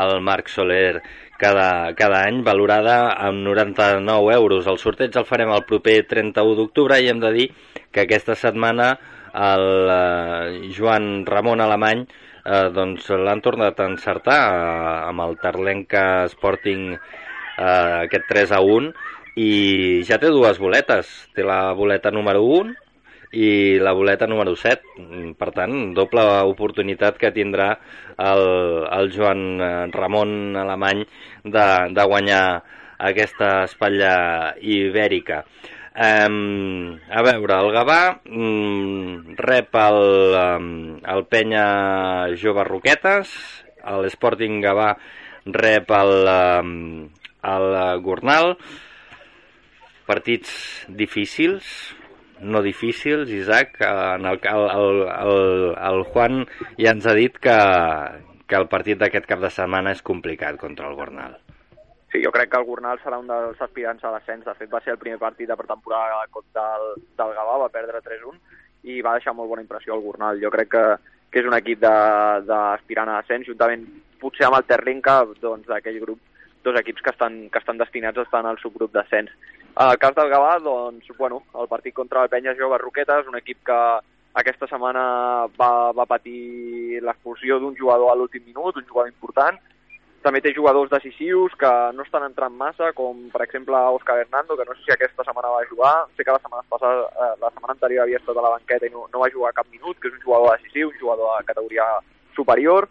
el Marc Soler cada, cada any, valorada amb 99 euros. El sorteig el farem el proper 31 d'octubre i hem de dir que aquesta setmana el eh, Joan Ramon Alemany eh, doncs l'han tornat a encertar eh, amb el Tarlenca Sporting eh, aquest 3 a 1 i ja té dues boletes té la boleta número 1 i la boleta número 7 per tant, doble oportunitat que tindrà el, el Joan eh, Ramon Alemany de, de guanyar aquesta espatlla ibèrica. Um, a veure, el Gavà um, rep el, um, el Penya Jove Roquetes, l'Sporting Gavà rep el, um, el Gornal, partits difícils, no difícils, Isaac, en el, el, el, el, Juan ja ens ha dit que, que el partit d'aquest cap de setmana és complicat contra el Gornal. Sí, jo crec que el Gornal serà un dels aspirants a l'ascens. De fet, va ser el primer partit de pretemporada del, del Gavà, va perdre 3-1 i va deixar molt bona impressió el Gornal. Jo crec que, que és un equip d'aspirant a l'ascens, juntament potser amb el Terlinca, doncs d'aquell grup, dos equips que estan, que estan destinats a estar en el subgrup d'ascens. En el cas del Gavà, doncs, bueno, el partit contra el Penya Jove Roquetes, un equip que aquesta setmana va, va patir l'expulsió d'un jugador a l'últim minut, un jugador important. També té jugadors decisius que no estan entrant massa, com per exemple Òscar Hernando, que no sé si aquesta setmana va jugar. Sé que la setmana, passada, eh, la setmana anterior havia estat a la banqueta i no, no va jugar cap minut, que és un jugador decisiu, un jugador de categoria superior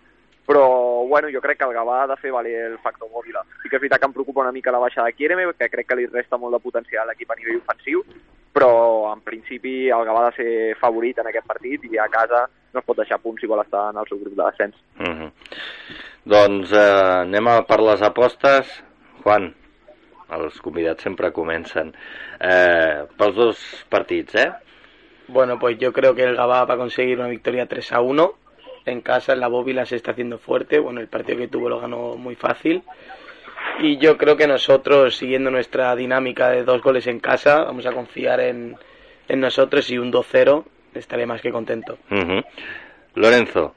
però bueno, jo crec que el Gavà ha de fer valer el factor mòbil. Sí que és veritat que em preocupa una mica la baixa de Kiereme, que crec que li resta molt de potencial a l'equip a nivell ofensiu, però en principi el Gavà ha de ser favorit en aquest partit i a casa no es pot deixar punts si vol estar en el seu grup de descens. Uh -huh. Doncs eh, anem a per les apostes. Juan, els convidats sempre comencen. Eh, pels dos partits, eh? Bueno, pues yo creo que el Gabá va a conseguir una victoria 3 a 1 en casa, en la bóvila se está haciendo fuerte. Bueno, el partido que tuvo lo ganó muy fácil. Y yo creo que nosotros, siguiendo nuestra dinámica de dos goles en casa, vamos a confiar en, en nosotros y un 2-0 estaré más que contento. Uh -huh. Lorenzo.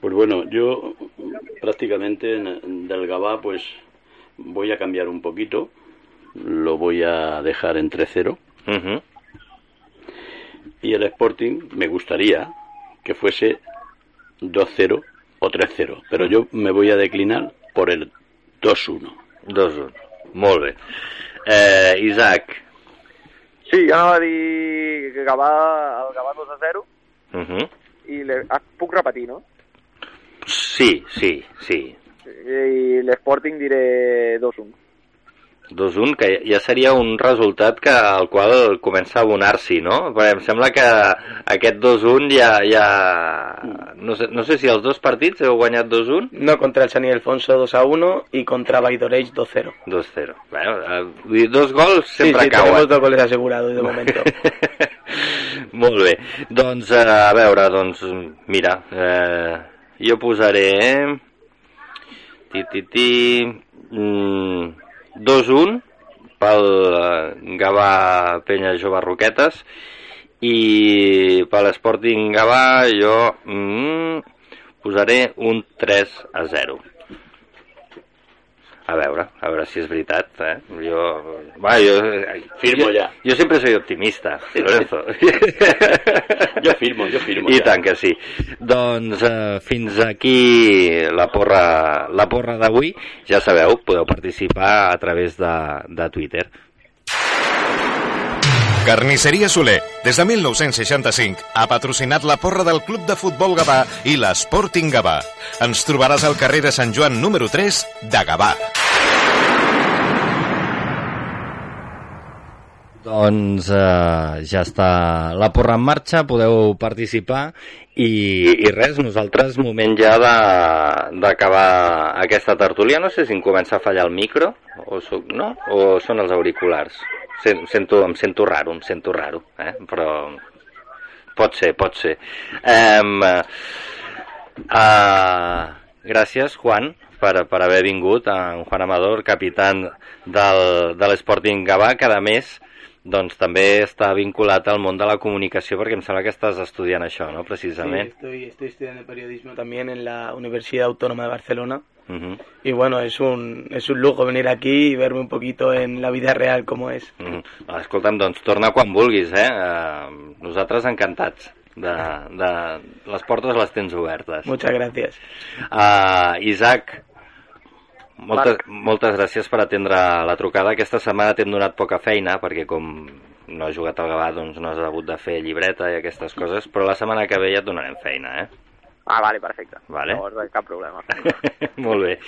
Pues bueno, yo prácticamente en- del Gabá pues voy a cambiar un poquito. Lo voy a dejar en 3-0. Uh -huh. Y el Sporting me gustaría que fuese 2-0 o 3-0. Pero yo me voy a declinar por el 2-1. 2-1. Molt bé. Eh, Isaac. Sí, jo anava a dir que Gavà, el Gavà 2 a 0 Uh -huh. i le, ah, puc repetir, no? Sí, sí, sí. I l'Sporting diré 2-1. 2-1, que ja seria un resultat que al qual comença a abonar-s'hi, no? Perquè em sembla que aquest 2-1 ja... ja... No, sé, no sé si els dos partits heu guanyat 2-1? No contra el San Ildefonso 2 a 1 y contra Baidoreig 2-0. 2-0. Bueno, eh, dos gols Sí, sempre sí, cauen. tenemos dos goles asegurados de momento. (laughs) Molt bé. Doncs, eh, a veure, doncs, mira, eh, jo posaré... Ti, ti, ti... Mm, 2-1 pel eh, Gavà Penya Jove Roquetes i per l'Sporting Gavà jo mm, posaré un 3 a 0 a veure, a veure si és veritat, eh? Jo, va, jo, Firmo jo, ja. Jo sempre soy optimista, Lorenzo. Jo firmo, jo firmo. I ja. tant que sí. Doncs eh, fins aquí la porra, la porra d'avui. Ja sabeu, podeu participar a través de, de Twitter. Carnisseria Soler, des de 1965, ha patrocinat la porra del Club de Futbol Gavà i l'Sporting Gavà. Ens trobaràs al carrer de Sant Joan número 3 de Gavà. Doncs eh, ja està la porra en marxa, podeu participar i, i res, nosaltres moment ja d'acabar aquesta tertúlia. No sé si em comença a fallar el micro o, soc, no? o són els auriculars. Sen, sento, em sento raro, em sento raro, eh? però pot ser, pot ser. Um, uh, gràcies, Juan, per, per haver vingut, en Juan Amador, capità del, de l'Sporting Gavà, que a més doncs també està vinculat al món de la comunicació perquè em sembla que estàs estudiant això, no?, Sí, precisament. estoy, estoy estudiando periodismo también en la Universidad Autónoma de Barcelona. Uh -huh. Y bueno, es un, es un lujo venir aquí y verme un poquito en la vida real como es. Mm. Escolta'm, doncs torna quan vulguis, eh? Uh, nosaltres encantats. De, de... Les portes les tens obertes. Muchas gracias. Uh, Isaac, moltes, moltes gràcies per atendre la trucada. Aquesta setmana t'hem donat poca feina, perquè com no has jugat al Gavà, doncs no has hagut de fer llibreta i aquestes coses, però la setmana que ve ja et donarem feina, eh? Ah, vale, perfecte. Vale. Llavors, eh, cap problema. (laughs) Molt bé.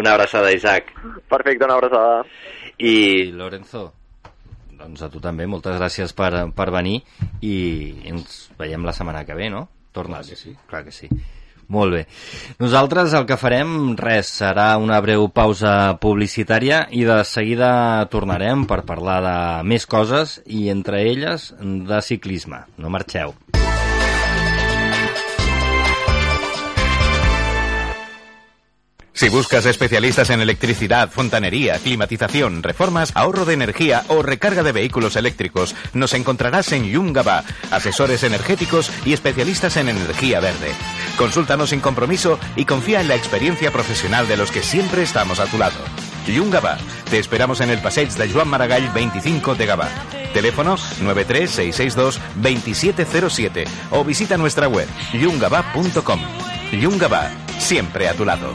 Una abraçada, Isaac. Perfecte, una abraçada. I Lorenzo, doncs a tu també, moltes gràcies per, per venir i ens veiem la setmana que ve, no? Tornes. Clar que sí. Clar que sí. Molt bé. Nosaltres el que farem, res, serà una breu pausa publicitària i de seguida tornarem per parlar de més coses i entre elles de ciclisme. No marxeu. Si buscas especialistas en electricidad, fontanería, climatización, reformas, ahorro de energía o recarga de vehículos eléctricos, nos encontrarás en Yungaba, asesores energéticos y especialistas en energía verde. Consúltanos sin compromiso y confía en la experiencia profesional de los que siempre estamos a tu lado. Gavà. Te esperamos en el passeig de Joan Maragall 25 de Gavà. Teléfono 93662-2707 o visita nuestra web yungabá.com. Llum Gavà, siempre a tu lado.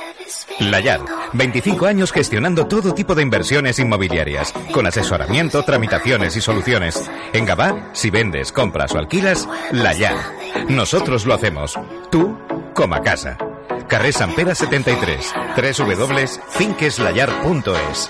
Layar, 25 años gestionando todo tipo de inversiones inmobiliarias, con asesoramiento, tramitaciones y soluciones. En Gabá, si vendes, compras o alquilas, Layar. Nosotros lo hacemos. Tú, como a casa. Carrer Sant Pere 73, www.finqueslayar.es.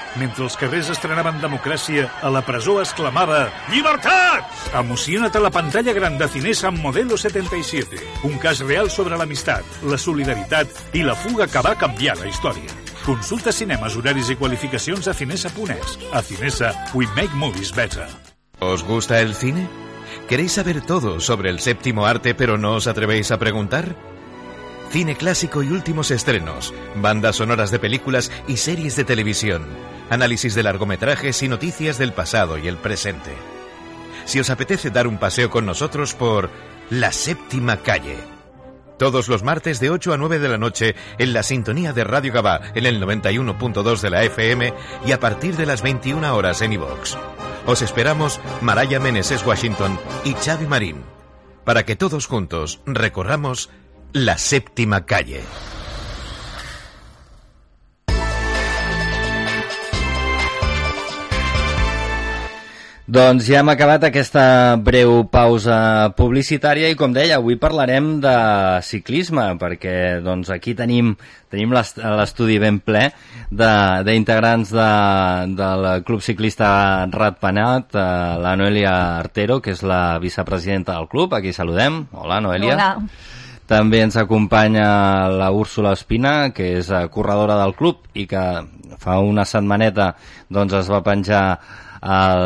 Mentre els carrers estrenaven democràcia, a la presó es clamava «Llibertat!». Emociona't a la pantalla gran de Cinesa amb Modelo 77. Un cas real sobre l'amistat, la solidaritat i la fuga que va canviar la història. Consulta cinemes, horaris i qualificacions a cinesa.es. A Cinesa, we make movies better. ¿Os gusta el cine? ¿Queréis saber todo sobre el séptimo arte pero no os atrevéis a preguntar? Cine clásico y últimos estrenos, bandas sonoras de películas y series de televisión, análisis de largometrajes y noticias del pasado y el presente. Si os apetece dar un paseo con nosotros por La Séptima Calle. Todos los martes de 8 a 9 de la noche en la sintonía de Radio Gabá en el 91.2 de la FM y a partir de las 21 horas en iVox. Os esperamos Maraya Meneses Washington y Xavi Marín para que todos juntos recorramos la séptima calle. Doncs ja hem acabat aquesta breu pausa publicitària i com deia, avui parlarem de ciclisme perquè doncs, aquí tenim, tenim l'est- l'estudi ben ple d'integrants de, del Club Ciclista Ratpenat, eh, la Noelia Artero, que és la vicepresidenta del club, aquí saludem. Hola, Noelia. Hola. També ens acompanya la Úrsula Espina, que és eh, corredora del club i que fa una setmaneta doncs, es va penjar el,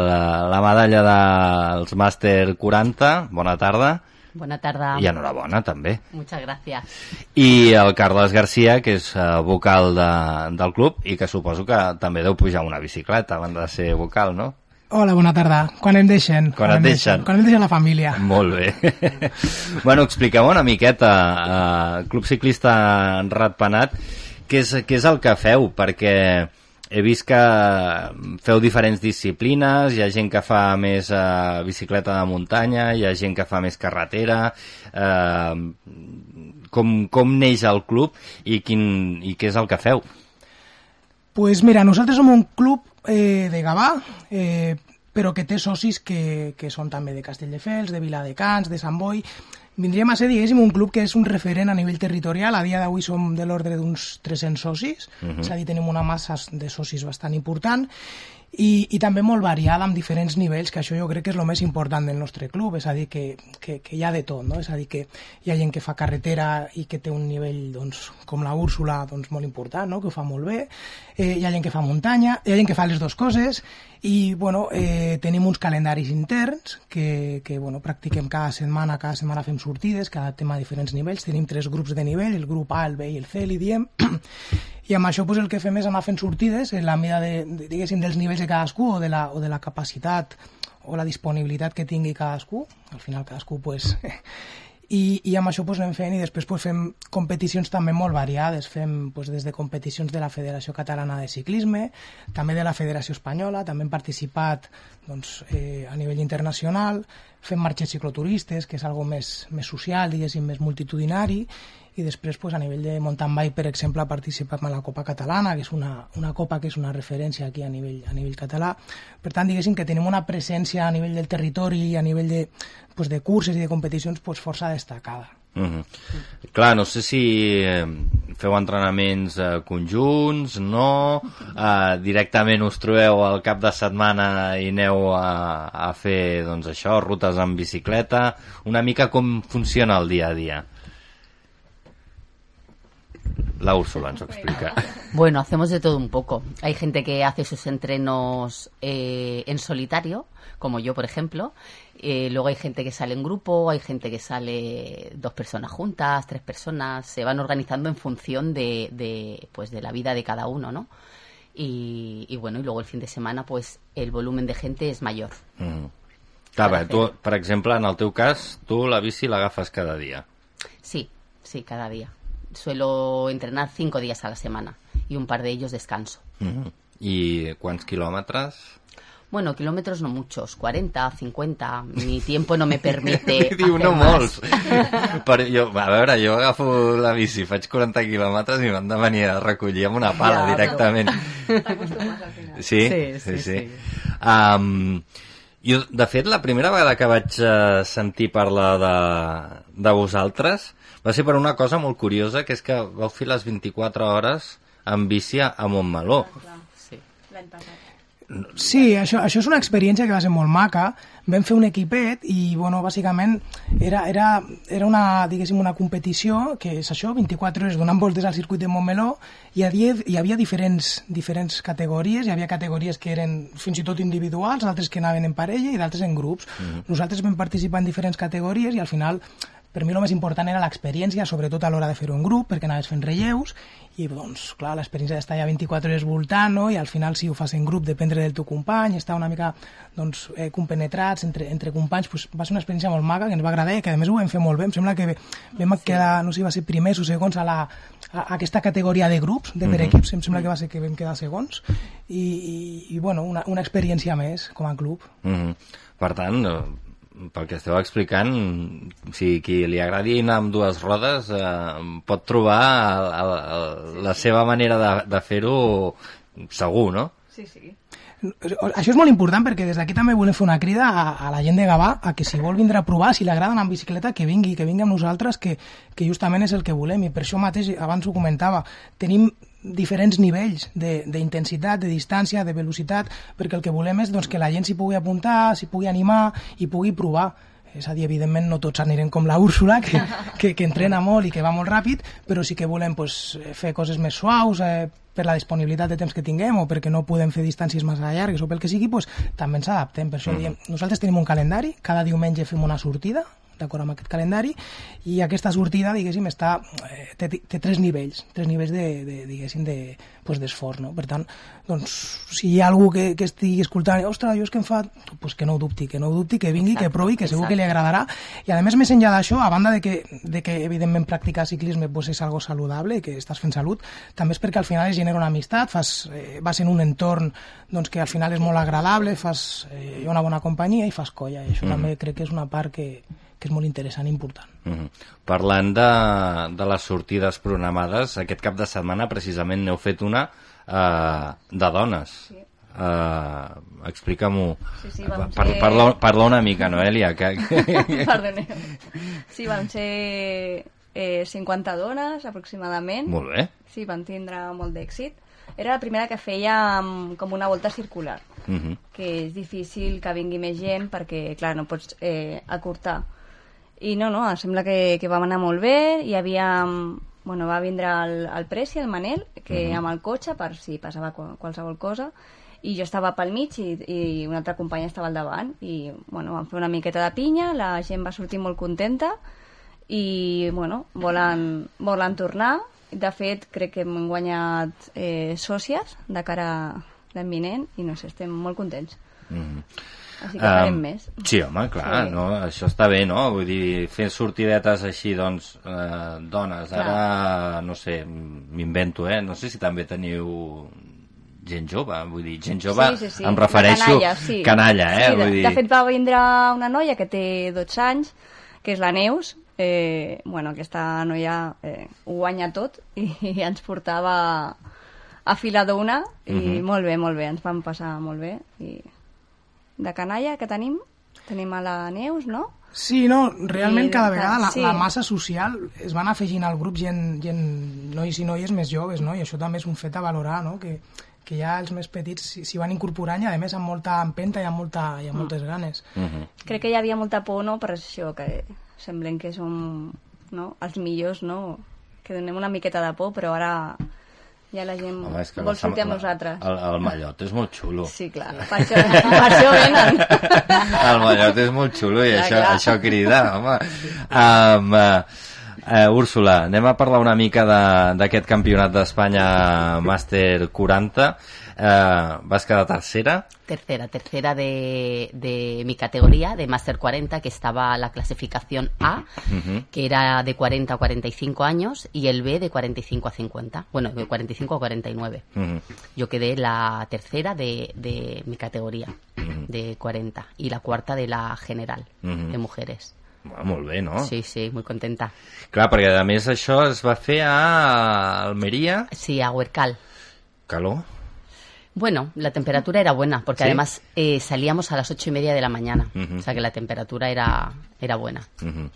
la medalla dels Màster 40. Bona tarda. Buena tarde. I enhorabona, també. Muchas gracias. I el Carles Garcia, que és eh, vocal de, del club i que suposo que també deu pujar una bicicleta abans de ser vocal, no? Hola, bona tarda. Quan em deixen? Quan et em deixen. Quan em deixen la família. Molt bé. (laughs) bueno, expliqueu una miqueta, uh, Club Ciclista Ratpenat, què és, què és el que feu? Perquè he vist que feu diferents disciplines, hi ha gent que fa més uh, bicicleta de muntanya, hi ha gent que fa més carretera... Uh, com, com neix el club i, quin, i què és el que feu? Pues mira, nosaltres som un club eh, de Gavà, eh, però que té socis que, que són també de Castelldefels, de Viladecans, de Sant Boi. Vindríem a ser, diguéssim, un club que és un referent a nivell territorial. A dia d'avui som de l'ordre d'uns 300 socis, uh -huh. és a dir, tenim una massa de socis bastant important i, i també molt variada amb diferents nivells, que això jo crec que és el més important del nostre club, és a dir, que, que, que hi ha de tot, no? és a dir, que hi ha gent que fa carretera i que té un nivell, doncs, com la Úrsula, doncs, molt important, no? que ho fa molt bé, eh, hi ha gent que fa muntanya, hi ha gent que fa les dues coses, i bueno, eh, tenim uns calendaris interns que, que bueno, practiquem cada setmana, cada setmana fem sortides, cada tema a diferents nivells, tenim tres grups de nivell, el grup A, el B i el C, li diem, (clears throat) i amb això pues, el que fem és anar fent sortides en la mida de, de, diguéssim, dels nivells de cadascú o de la, o de la capacitat o la disponibilitat que tingui cadascú. Al final cadascú pues, (laughs) i, i amb això pues, anem fent i després pues, fem competicions també molt variades. Fem pues, des de competicions de la Federació Catalana de Ciclisme també de la Federació Espanyola també hem participat doncs, eh, a nivell internacional. Fem marxes cicloturistes que és algo més, més social, diguéssim, més multitudinari i després pues, a nivell de mountain bike per exemple participem a la Copa Catalana que és una, una copa que és una referència aquí a nivell, a nivell català per tant diguéssim que tenim una presència a nivell del territori i a nivell de, pues, de curses i de competicions pues, força destacada Uh -huh. Clar, no sé si eh, feu entrenaments eh, conjunts, no? Eh, directament us trobeu al cap de setmana i aneu a, a fer doncs, això, rutes en bicicleta. Una mica com funciona el dia a dia. La Úrsula nos explica. (laughs) Bueno, hacemos de todo un poco. Hay gente que hace sus entrenos eh, en solitario, como yo, por ejemplo. Eh, luego hay gente que sale en grupo, hay gente que sale dos personas juntas, tres personas. Se van organizando en función de, de pues, de la vida de cada uno, ¿no? Y, y bueno, y luego el fin de semana, pues el volumen de gente es mayor. Mm. Clar, bé, tu, per exemple, en el teu cas, tu la bici l'agafes cada dia. Sí, sí, cada día. Suelo entrenar cinco días a la semana y un par de ellos descanso. I quants quilòmetres? Bueno, kilómetros no muchos, 40, 50. Mi tiempo no me permite. (laughs) Diu, hacer no más. molts. (laughs) per, jo, a veure, jo agafo la bici, faig 40 quilòmetres i m'han de venir a recollir amb una pala Ja, directament. Sí, Sí, sí, sí, sí. sí. Um, jo, de fet, la primera vegada que vaig uh, sentir parlar de, de vosaltres va ser per una cosa molt curiosa, que és que vau fer les 24 hores en bici a Montmeló. Sí. L'any passat. Sí, això, això és una experiència que va ser molt maca. Vam fer un equipet i, bueno, bàsicament era, era, era una, diguéssim, una competició que és això, 24 hores donant voltes al circuit de Montmeló i hi havia, hi havia diferents, diferents categories, hi havia categories que eren fins i tot individuals, altres que anaven en parella i d'altres en grups. Nosaltres vam participar en diferents categories i al final per mi el més important era l'experiència, sobretot a l'hora de fer-ho en grup, perquè anaves fent relleus, i doncs, clar, l'experiència d'estar ja 24 hores voltant, no? i al final si ho fas en grup, dependre del teu company, estar una mica doncs, eh, compenetrats entre, entre companys, doncs, va ser una experiència molt maca, que ens va agradar i que a més ho vam fer molt bé. Em sembla que vam quedar, no sé si va ser primers o segons a, la, a, a aquesta categoria de grups, de per Mhm. equips, em sembla que va ser que vam quedar segons, i, i, i bueno, una, una experiència més com a club. Mm -hmm. Per tant, eh, pel que esteu explicant, si qui li agradi anar amb dues rodes eh, pot trobar el, el, el, la seva manera de, de fer-ho segur, no? Sí, sí. Això és molt important perquè des d'aquí també volem fer una crida a, a la gent de Gavà a que si vol vindre a provar, si li agrada anar amb bicicleta, que vingui, que vingui amb nosaltres, que, que justament és el que volem. I per això mateix, abans ho comentava, tenim diferents nivells de- d'intensitat, de, de distància, de velocitat, perquè el que volem és doncs, que la gent s'hi pugui apuntar, s'hi pugui animar i pugui provar. És a dir, evidentment no tots anirem com la Úrsula, que, que, que entrena molt i que va molt ràpid, però sí que volem pues, fer coses més suaus, eh, per la disponibilitat de temps que tinguem o perquè no podem fer distàncies massa llargues o pel que sigui, pues, també ens adaptem. Per això Mhm. diem, nosaltres tenim un calendari, cada diumenge fem una sortida, d'acord amb aquest calendari, i aquesta sortida, diguéssim, està, eh, té, té tres nivells, tres nivells de, de diguéssim, de, pues, d'esforç, no? Per tant, doncs, si hi ha algú que, que estigui escoltant, ostres, jo és que em fa... Pues que no ho dubti, que no ho dubti, que vingui, que provi, que segur que li agradarà. I a més, més enllà d'això, a banda de que, de que evidentment practicar ciclisme pues, és algo saludable, que estàs fent salut, també és perquè al final es genera una amistat, fas, eh, vas en un entorn doncs, que al final és molt agradable, fas eh, una bona companyia i fas colla, i això Mhm. també crec que és una part que, que és molt interessant i important. Mm -hmm. Parlant de, de les sortides programades, aquest cap de setmana precisament n'heu fet una eh, de dones. Sí. Uh, Explica-m'ho. Sí, sí, vam Par ser- parla, parla una mica, Noelia. Que... (laughs) (laughs) Perdoneu. Sí, van ser eh, 50 dones, aproximadament. Molt bé. Sí, van tindre molt d'èxit. Era la primera que feia mm, com una volta circular, Mm -hmm. que és difícil que vingui més gent perquè, clar, no pots eh, acurtar. I no, no, em sembla que, que vam anar molt bé. Hi havia... Bueno, va vindre el, el Preci, el Manel, que Mhm. amb el cotxe, per si passava qual- qualsevol cosa, i jo estava pel mig i, i una altra companya estava al davant i bueno, vam fer una miqueta de pinya la gent va sortir molt contenta i bueno, volen, volen tornar de fet crec que hem guanyat eh, sòcies de cara a l'any vinent i no sé, estem molt contents Mm -hmm. Així que Em, més. Sí, home, clar, Sí. no? això està bé, no? Vull dir, fer sortidetes així, doncs, eh, dones, ara, no sé, m'invento, eh? No sé si també teniu gent jove, vull dir, gent jove, sí, sí, sí. em refereixo canalla, sí. canalla eh? Sí, de, vull dir... de fet va vindre una noia que té 12 anys, que és la Neus, eh, bueno, aquesta noia eh, ho guanya tot i, i ens portava a fila d'una i Mhm. molt bé, molt bé, ens vam passar molt bé i de canalla que tenim tenim a la Neus, no? Sí, no, realment I, cada vegada la, sí. la massa social es van afegint al grup gent, gent nois i noies més joves, no? I això també és un fet a valorar, no? Que, que ja els més petits s'hi van incorporant i a més amb molta empenta i amb, molta, i amb moltes ganes. Mhm. Crec que hi havia molta por, no?, per això, que semblen que som no? els millors, no? Que donem una miqueta de por, però ara ja la gent Home, vol la- sortir amb la- nosaltres. El, el mallot és molt xulo. Sí, clar, per això, per això venen. (laughs) El mallot és molt xulo i Clar, això, clar. això crida, home. Um, uh, uh, Úrsula, anem a parlar una mica de- d'aquest campionat d'Espanya Màster 40. Uh, vas quedar tercera. Tercera, tercera de, de mi categoría, de Master 40, que estaba la clasificación A, Ujú. que era de 40 a 45 años, y el B de 45 a 50. Bueno, de 45 a 49. Ujú. Yo quedé la tercera de, de mi categoría, de 40, y la cuarta de la general, de mujeres. Ah, molt bé, no? Sí, sí, muy contenta. Clar, perquè a més això es va fer a Almeria. Sí, a Huercal. Calor. Bueno, la temperatura era buena, porque ¿Sí? además eh, salíamos a las ocho y media de la mañana. O sea que la temperatura era, era buena. Uh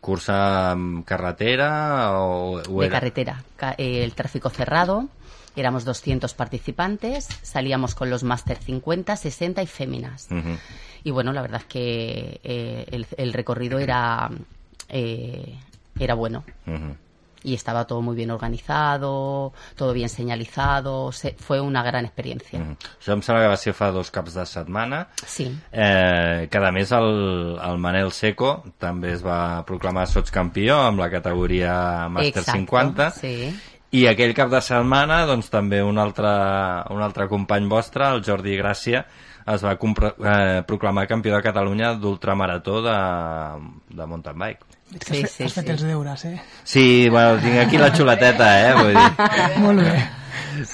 cursa amb carretera o, o de era- carretera. Ca- eh, el tráfico cerrado, éramos 200 participantes, salíamos con los Master 50, 60 y féminas. Y bueno, la verdad es que eh, el, el recorrido era, eh, era bueno. Y estaba todo muy bien organizado, todo bien señalizado, se- fue una gran experiencia. Mhm. Això em sembla que va ser fa dos caps de setmana. Sí. Eh, que a més el, el Manel Seco també es va proclamar sotscampió amb la categoria Màster Exacto, 50 Sí. i aquell cap de setmana doncs també un altre, un altre company vostre, el Jordi Gràcia es va eh, proclamar campió de Catalunya d'ultramarató de, de mountain bike. Veig que has, fet, has fet els deures, eh? Sí, bueno, tinc aquí la xuleteta, eh? Vull dir. (laughs) Molt bé.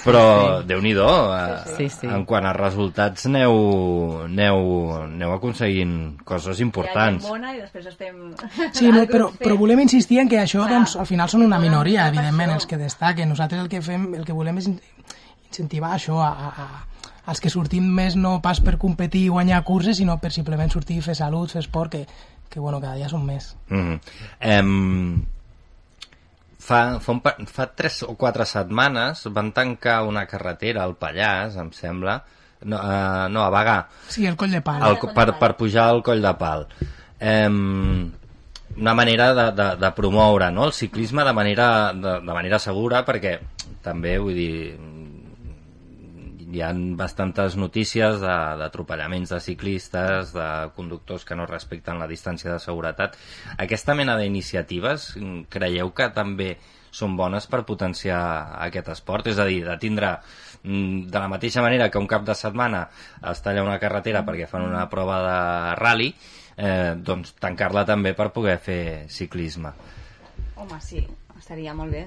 Però, sí. déu-n'hi-do, eh, Sí, sí. en quant a resultats aneu, aneu, aneu aconseguint coses importants. bona i després estem... Sí, no, però, però volem insistir en que això doncs, al final són una minoria, evidentment, els que destaquen. Nosaltres el que fem, el que volem és in- incentivar això a, a, a als que sortim més no pas per competir i guanyar curses, sinó per simplement sortir i fer salut, fer esport, que, que bueno, cada dia són més. Mm -hmm. em, fa, fa, un, fa tres o quatre setmanes van tancar una carretera al Pallars, em sembla, no, uh, no a Bagà, Sí, el coll de pal. el, per, per pujar al coll de pal. Em, una manera de, de, de promoure no? el ciclisme de manera, de, de manera segura perquè també, vull dir, hi ha bastantes notícies d'atropellaments de, de ciclistes, de conductors que no respecten la distància de seguretat. Aquesta mena d'iniciatives mm, creieu que també són bones per potenciar aquest esport? És a dir, de tindre mm, de la mateixa manera que un cap de setmana es talla una carretera perquè fan una prova de rally, eh, doncs tancar-la també per poder fer ciclisme. Home, sí, estaria molt bé.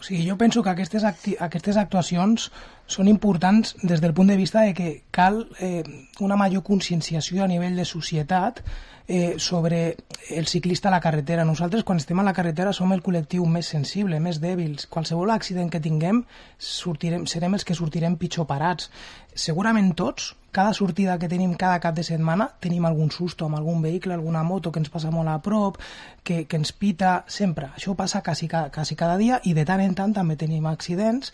O sigui, jo penso que aquestes, aquestes actuacions són importants des del punt de vista de que cal eh, una major conscienciació a nivell de societat eh, sobre el ciclista a la carretera. Nosaltres, quan estem a la carretera, som el col·lectiu més sensible, més dèbils. Qualsevol accident que tinguem, sortirem, serem els que sortirem pitjor parats. Segurament tots, cada sortida que tenim cada cap de setmana, tenim algun susto amb algun vehicle, alguna moto que ens passa molt a prop, que, que ens pita, sempre. Això passa quasi, quasi cada dia i de tant en tant també tenim accidents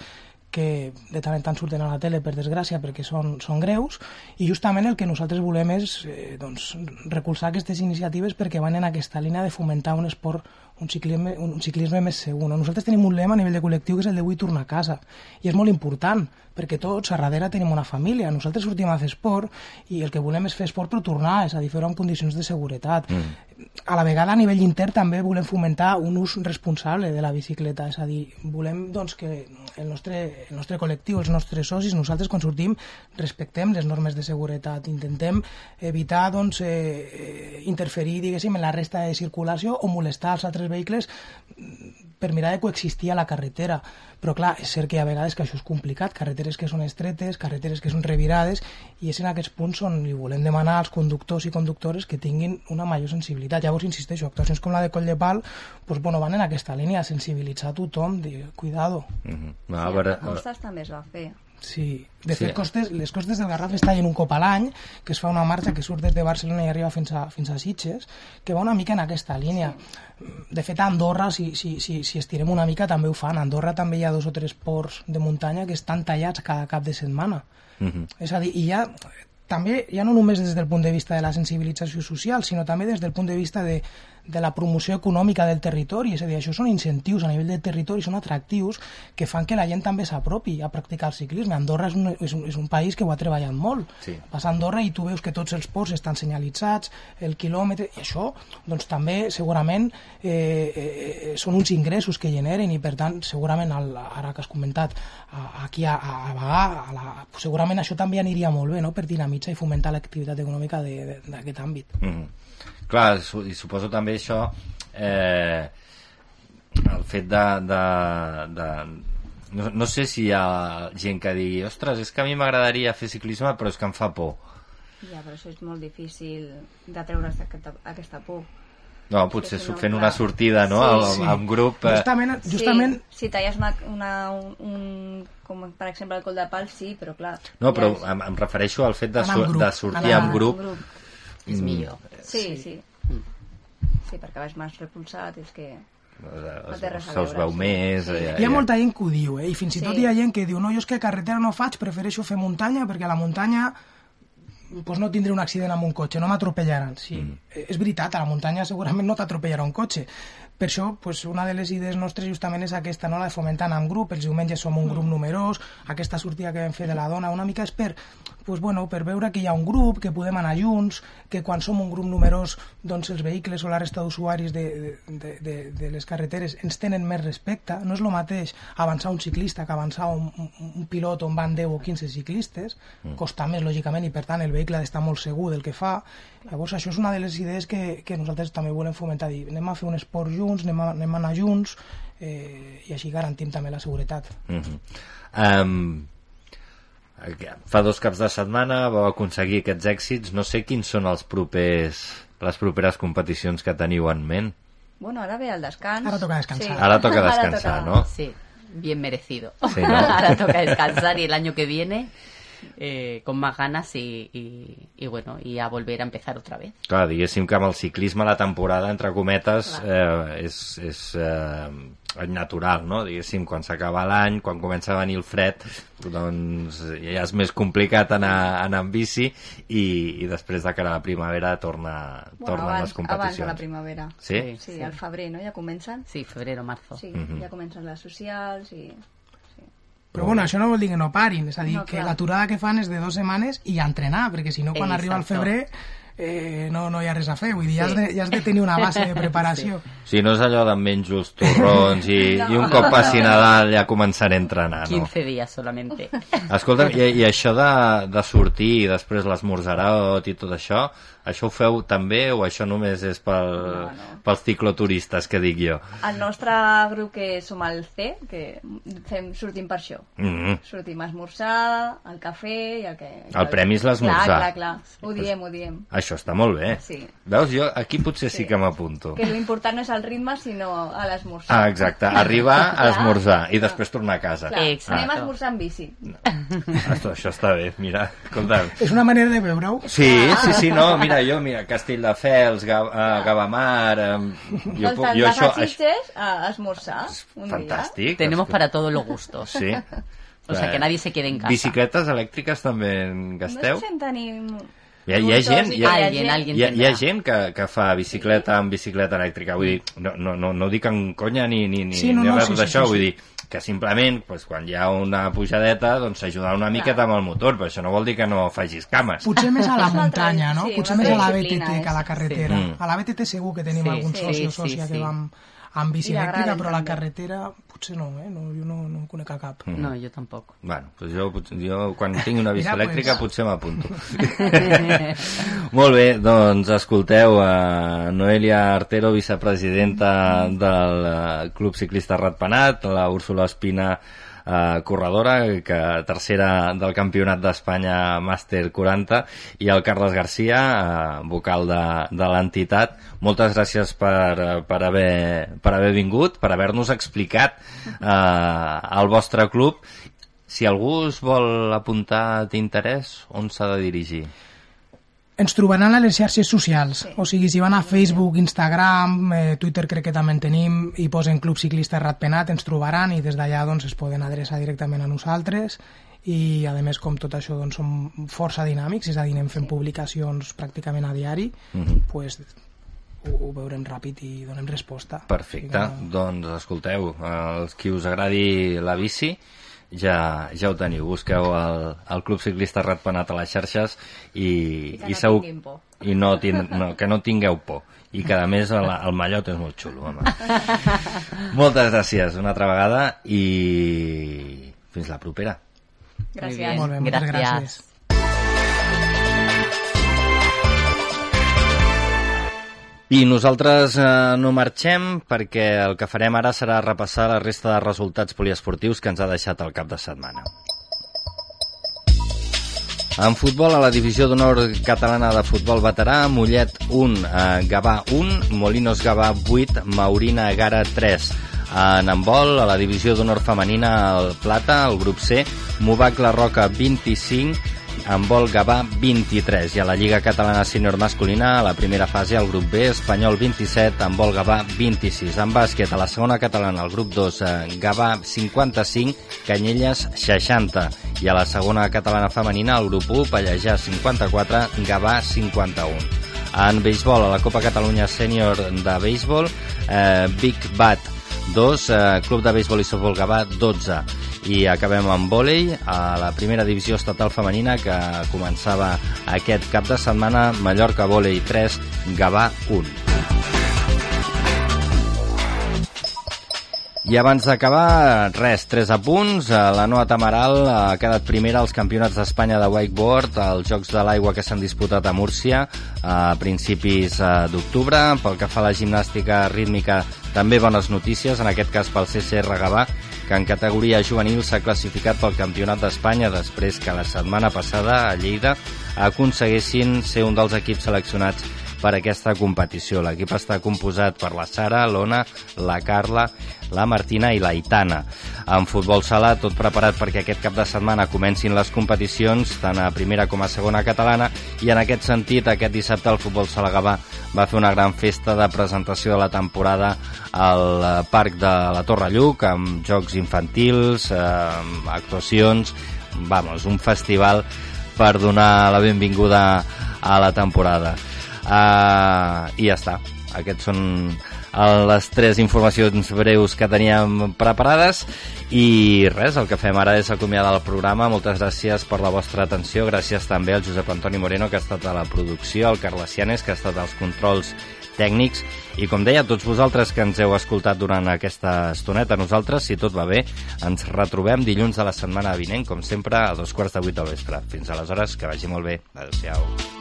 que de tant en tant surten a la tele per desgràcia perquè són, són greus i justament el que nosaltres volem és eh, doncs, recolzar aquestes iniciatives perquè van en aquesta línia de fomentar un esport un ciclisme, un ciclisme més segur. No? Nosaltres tenim un lema a nivell de col·lectiu que és el de vull tornar a casa i és molt important perquè tots a darrere tenim una família. Nosaltres sortim a fer esport i el que volem és fer esport però tornar, és a dir, fer-ho en condicions de seguretat. Mm. a la vegada a nivell intern també volem fomentar un ús responsable de la bicicleta, és a dir, volem doncs, que el nostre, el nostre col·lectiu, els nostres socis, nosaltres quan sortim respectem les normes de seguretat, intentem evitar doncs, eh, eh, interferir diguéssim, en la resta de circulació o molestar els altres vehicles per mirar de coexistir a la carretera. Però clar, és cert que hi ha vegades que això és complicat, carreteres que són estretes, carreteres que són revirades, i és en aquests punts on li volem demanar als conductors i conductores que tinguin una major sensibilitat. Llavors, insisteixo, actuacions com la de Coll de Pal doncs, bueno, van en aquesta línia, sensibilitzar a tothom, dir, cuidado. Mm -hmm. no, Sí, a veure, a Costes també es va fer. Sí, de Sí. fet, costes, les costes del Garraf es tallen un cop a l'any, que es fa una marxa que surt des de Barcelona i arriba fins a, fins a Sitges, que va una mica en aquesta línia. De fet, a Andorra, si, si, si, si estirem una mica, també ho fan. A Andorra també hi ha dos o tres ports de muntanya que estan tallats cada cap de setmana. Mhm. És a dir, i ja també, ja no només des del punt de vista de la sensibilització social, sinó també des del punt de vista de, de la promoció econòmica del territori, és a dir, això són incentius a nivell de territori, són atractius que fan que la gent també s'apropi a practicar el ciclisme. Andorra és un, és un, és un país que ho ha treballat molt. Sí. Vas a Andorra i tu veus que tots els ports estan senyalitzats, el quilòmetre, i això doncs, també segurament eh, eh, són uns ingressos que generen i per tant segurament el, ara que has comentat aquí a, a, a Bagà, a la, segurament això també aniria molt bé no? per dinamitzar i fomentar l'activitat econòmica d'aquest àmbit. Mm -hmm. Clar, su i suposo també això, eh, el fet de... de, de no, no sé si hi ha gent que digui ostres, és que a mi m'agradaria fer ciclisme però és que em fa por. Ja, però això és molt difícil de treure's aquesta, aquesta por. No, potser si no, fent una sortida, no?, Sí. amb, amb grup... Eh, Justament, justament Sí, si talles una, una, un, un, com per exemple el col de pal, sí, però clar... no, però ja és- em, em refereixo al fet de, en grup, de sortir anar amb en grup. grup. És Mm, millor. Sí, sí. Sí, perquè vas més repulsat, és que... No Es, a se'ls veure, veu sí. més... Sí. Eh, Hi ha molta gent que ho diu, eh? i fins i tot Sí. hi ha gent que diu no, jo és que carretera no faig, prefereixo fer muntanya perquè a la muntanya pues no tindré un accident amb un cotxe, no m'atropellaran. Sí, mm. és veritat, a la muntanya segurament no t'atropellarà un cotxe. Per això, pues, una de les idees nostres justament és aquesta, no? la de fomentar en grup, els diumenges som un grup numerós, aquesta sortida que vam fer de la dona, una mica és per, pues, bueno, per veure que hi ha un grup, que podem anar junts, que quan som un grup numerós, doncs els vehicles o la resta d'usuaris de, de, de, de les carreteres ens tenen més respecte. No és el mateix avançar un ciclista que avançar un, un, un pilot on van 10 o 15 ciclistes, Mm. costa més, lògicament, i per tant el vehicle ha d'estar molt segur del que fa. Llavors, això és una de les idees que, que nosaltres també volem fomentar, dir, anem a fer un esport junts, anem a, anem a anar junts, eh, i així garantim també la seguretat. Mm -hmm. um, fa dos caps de setmana vau aconseguir aquests èxits. No sé quins són els propers, les properes competicions que teniu en ment. Bueno, ara ve el descans. Ara toca descansar. Sí. Ara toca (laughs) descansar, ¿no? Sí, bien merecido. Sí, ¿no? (laughs) Ahora toca descansar y el año que viene eh, con más ganas y, y, y bueno, y a volver a empezar otra vez. Clar, diguéssim que amb el ciclisme la temporada, entre cometes, eh, és, és eh, natural, no? Diguéssim, quan s'acaba l'any, quan comença a venir el fred, doncs ja és més complicat anar, anar en bici i, i després de cara a la primavera torna, Bueno, tornen abans, les competicions. abans de la primavera. Sí? Sí, sí, al febrer, no? Ja comencen. Sí, febrero, marzo. Sí, Mhm. ja comencen les socials i... Però bueno, això no vol dir que no parin, és a dir, No, que l'aturada que fan és de dues setmanes i a entrenar, perquè si no quan arriba el Exacto. febrer eh, no, no hi ha res a fer, vull dir, ja, has de, ja has de tenir una base de (laughs) preparació. Si no és allò d'em menjo els torrons i, No. i un cop passi Nadal ja començaré a entrenar, no? 15 días solamente. Escolta, i, i això de, de sortir i després l'esmorzarot i tot això, això ho feu també o això només és pel, no, no. pels cicloturistes, que dic jo? El nostre grup que som el C, que fem, sortim per això. Mm -hmm. Sortim a esmorzar, al cafè i el que... El premi és l'esmorzar. Clar, clar, clar. Ho diem, ho diem. Això està molt bé. Sí. Veus, jo aquí potser sí, Sí. que m'apunto. Que l'important no és el ritme, sinó a l'esmorzar. Ah, exacte. Arribar a esmorzar i després tornar a casa. Clar, anem a esmorzar en bici. això, això està bé, mira, escolta'm. És una manera de veure-ho. Sí, sí, sí, no, mira, jo, mira, Castelldefels, eh, Gavamar, eh, jo, doncs puc- jo vas això, a Sitges a esmorzar un fantàstic. Tenemos para todos los gustos. Sí. O sea, que nadie se quede en casa. Bicicletes elèctriques també en dia. gasteu? No sé si en tenim... Hi ha, hi ha gent, hi ha, Alguien, alguien hi ha, hi ha gent que, que fa bicicleta amb bicicleta elèctrica. Vull dir, no, no, no, no dic en conya ni, ni, ni, Sí, no, ni no, res sí, sí, d'això. sí, sí. Vull dir, que simplement pues, quan hi ha una pujadeta doncs s'ajuda una miqueta amb el motor però això no vol dir que no facis cames Potser més a la muntanya, no? sí, Potser més a la BTT que a la carretera. Sí. A la BTT segur que tenim Sí, algun sí, soci o sí, sòcia sí. que vam amb bici elèctrica, però la carretera potser no, eh? No, jo no, no en conec a cap. Mm. No, jo tampoc. Bueno, doncs jo, jo quan tingui una bici Mira, elèctrica pues. potser m'apunto. (laughs) Molt bé, doncs escolteu a Noelia Artero, vicepresidenta del eh, Club Ciclista Ratpenat, la Úrsula Espina, eh, corredora, que tercera del Campionat d'Espanya Màster 40, i el Carles Garcia, eh, vocal de, de l'entitat. Moltes gràcies per, eh, per, haver, per haver vingut, per haver-nos explicat eh, el vostre club. Si algú us vol apuntar d'interès, on s'ha de dirigir? Ens trobaran a les xarxes socials, o sigui, si van a Facebook, Instagram, eh, Twitter crec que també en tenim, i posen Club Ciclista Ratpenat, ens trobaran i des d'allà doncs, es poden adreçar directament a nosaltres. I a més com tot això doncs, som força dinàmics, és a dir, anem fent publicacions pràcticament a diari, Mhm. pues, ho, ho veurem ràpid i donem resposta. Perfecte, O sigui doncs escolteu, els qui us agradi la bici ja, ja ho teniu, busqueu el, el Club Ciclista Ratpenat a les xarxes i, I que i no segur por. i no, tin, no, que no tingueu por i que a més el, el mallot és molt xulo home. (laughs) moltes gràcies una altra vegada i fins la propera Gràcies. Molt bé, moltes gracias. gràcies. I nosaltres eh, no marxem perquè el que farem ara serà repassar la resta de resultats poliesportius que ens ha deixat el cap de setmana. En futbol, a la divisió d'honor catalana de futbol veterà, Mollet 1, eh, Gavà 1, Molinos Gavà 8, Maurina Gara 3. En handbol, a la divisió d'honor femenina, el Plata, el grup C, Movac La Roca 25, handbol Gavà 23 i a la Lliga Catalana Sènior Masculina a la primera fase el grup B, Espanyol 27 handbol Gavà 26 en bàsquet a la segona catalana el grup 2 eh, Gavà 55 Canyelles 60 i a la segona catalana femenina el grup 1 Pallejà 54 Gavà 51 en béisbol, a la Copa Catalunya Sènior de béisbol, eh, Big Bat 2, eh, Club de Béisbol i Softbol Gavà 12. I acabem amb vòlei, a la primera divisió estatal femenina que començava aquest cap de setmana, Mallorca Vòlei 3, Gavà 1. I abans d'acabar, res, tres apunts. Eh, La Noa Tamaral ha quedat primera als campionats d'Espanya de wakeboard, als Jocs de l'Aigua que s'han disputat a Múrcia a principis eh, d'octubre. Pel que fa a la gimnàstica rítmica, també bones notícies, en aquest cas pel CCR Gavà, que en categoria juvenil s'ha classificat pel Campionat d'Espanya després que la setmana passada a Lleida aconseguessin ser un dels equips seleccionats per aquesta competició. L'equip està composat per la Sara, l'Ona, la Carla, la Martina i la Itana. En futbol sala, tot preparat perquè aquest cap de setmana comencin les competicions, tant a primera com a segona catalana, i en aquest sentit, aquest dissabte el futbol sala Gavà va fer una gran festa de presentació de la temporada al eh, Parc de la Torre Lluc, amb jocs infantils, eh, actuacions, vamos, un festival per donar la benvinguda a la temporada. Uh, I ja està. Aquests són uh, les tres informacions breus que teníem preparades i res, el que fem ara és acomiadar el programa. Moltes gràcies per la vostra atenció. Gràcies també al Josep Antoni Moreno, que ha estat a la producció, al Carles Cianes, que ha estat als controls tècnics i com deia, tots vosaltres que ens heu escoltat durant aquesta estoneta, nosaltres, si tot va bé, ens retrobem dilluns de la setmana vinent, com sempre, a dos quarts de vuit del vespre. Fins aleshores, que vagi molt bé. Adéu-siau.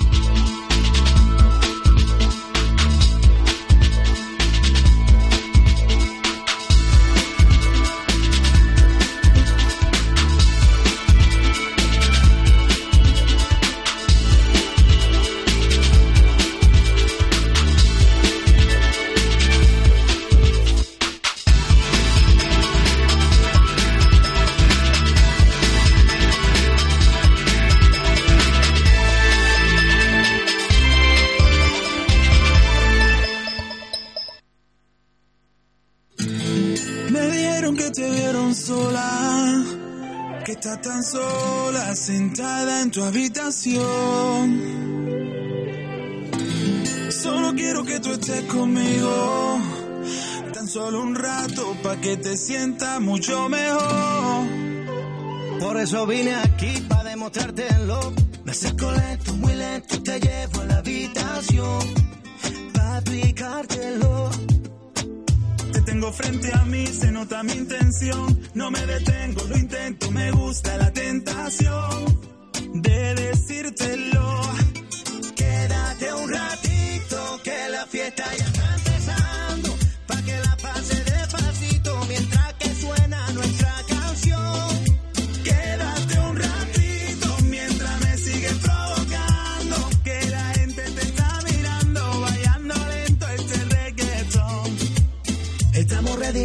Tan sola sentada en tu habitación. Solo quiero que tú estés conmigo, tan solo un rato pa' que te sientas mucho mejor. Por eso vine aquí para demostrártelo. Me acerco lento, muy lento, te llevo a la habitación. Pa' aplicártelo. Te tengo frente a mí, se nota mi intención. No me detengo, lo intento, me gusta la tentación de decírtelo.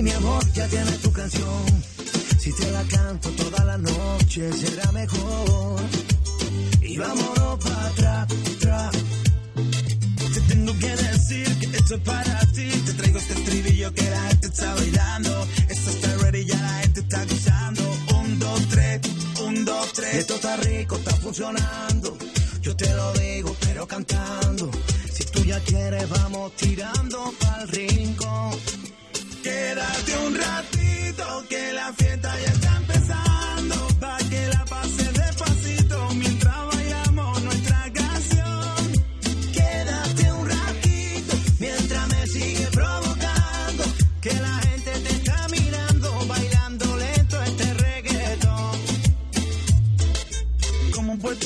Mi amor, ya tienes tu canción. Si te la canto toda la noche, será mejor. Y vámonos para atrás, atrás. Te tengo que decir que esto es para ti. Te traigo este estribillo que la gente está bailando. Esto está ready, ya la gente está gozando. Un, dos, tres, un, dos, tres. Esto está rico, está funcionando. Yo te lo digo, pero cantando. Si tú ya quieres, vamos tirando pa'l rincón. Quédate un ratito que la fiesta ya está empezando.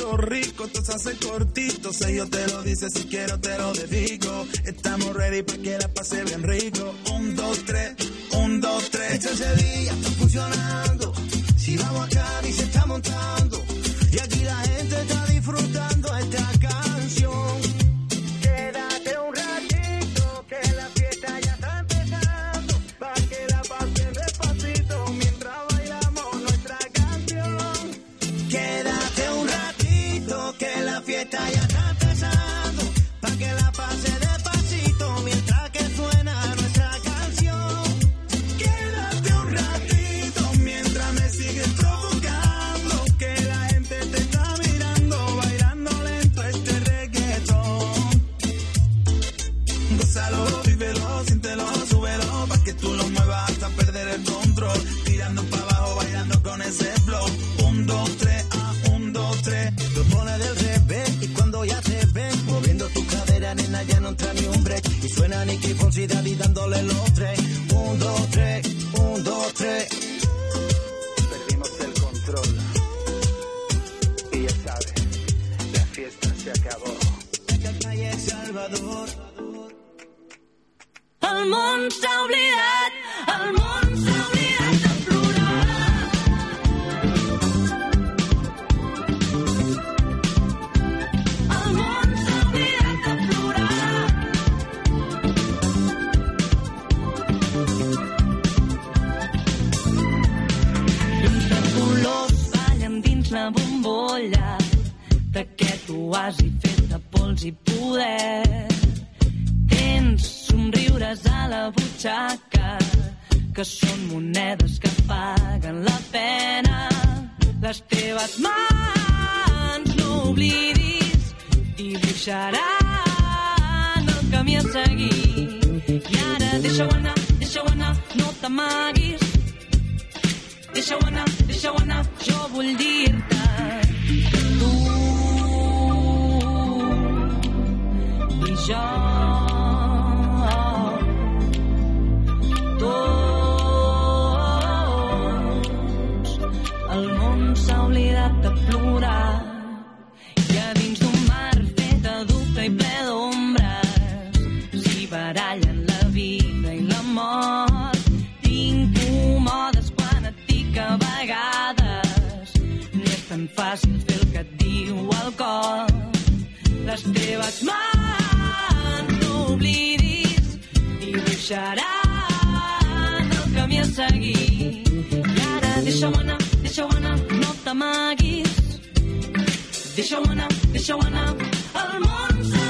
Puerto Rico, esto se hace cortito. Si yo te lo dice, si quiero te lo dedico. Estamos ready para que la pase bien rico. Un, dos, tres, un, dos, tres. Este ese día está funcionando. Si vamos acá y se está montando. Y aquí la gente está disfrutando esta jo tots món s'ha oblidat de dins d'un mar fet de i barallen la vida i tan fàcil fer el que et diu el cor. Les teves mans oblidis dibuixaran el camí a seguir. I ara deixa-ho anar, deixa-ho anar no t'amaguis. Deixa-ho anar, deixa-ho anar el món s'ha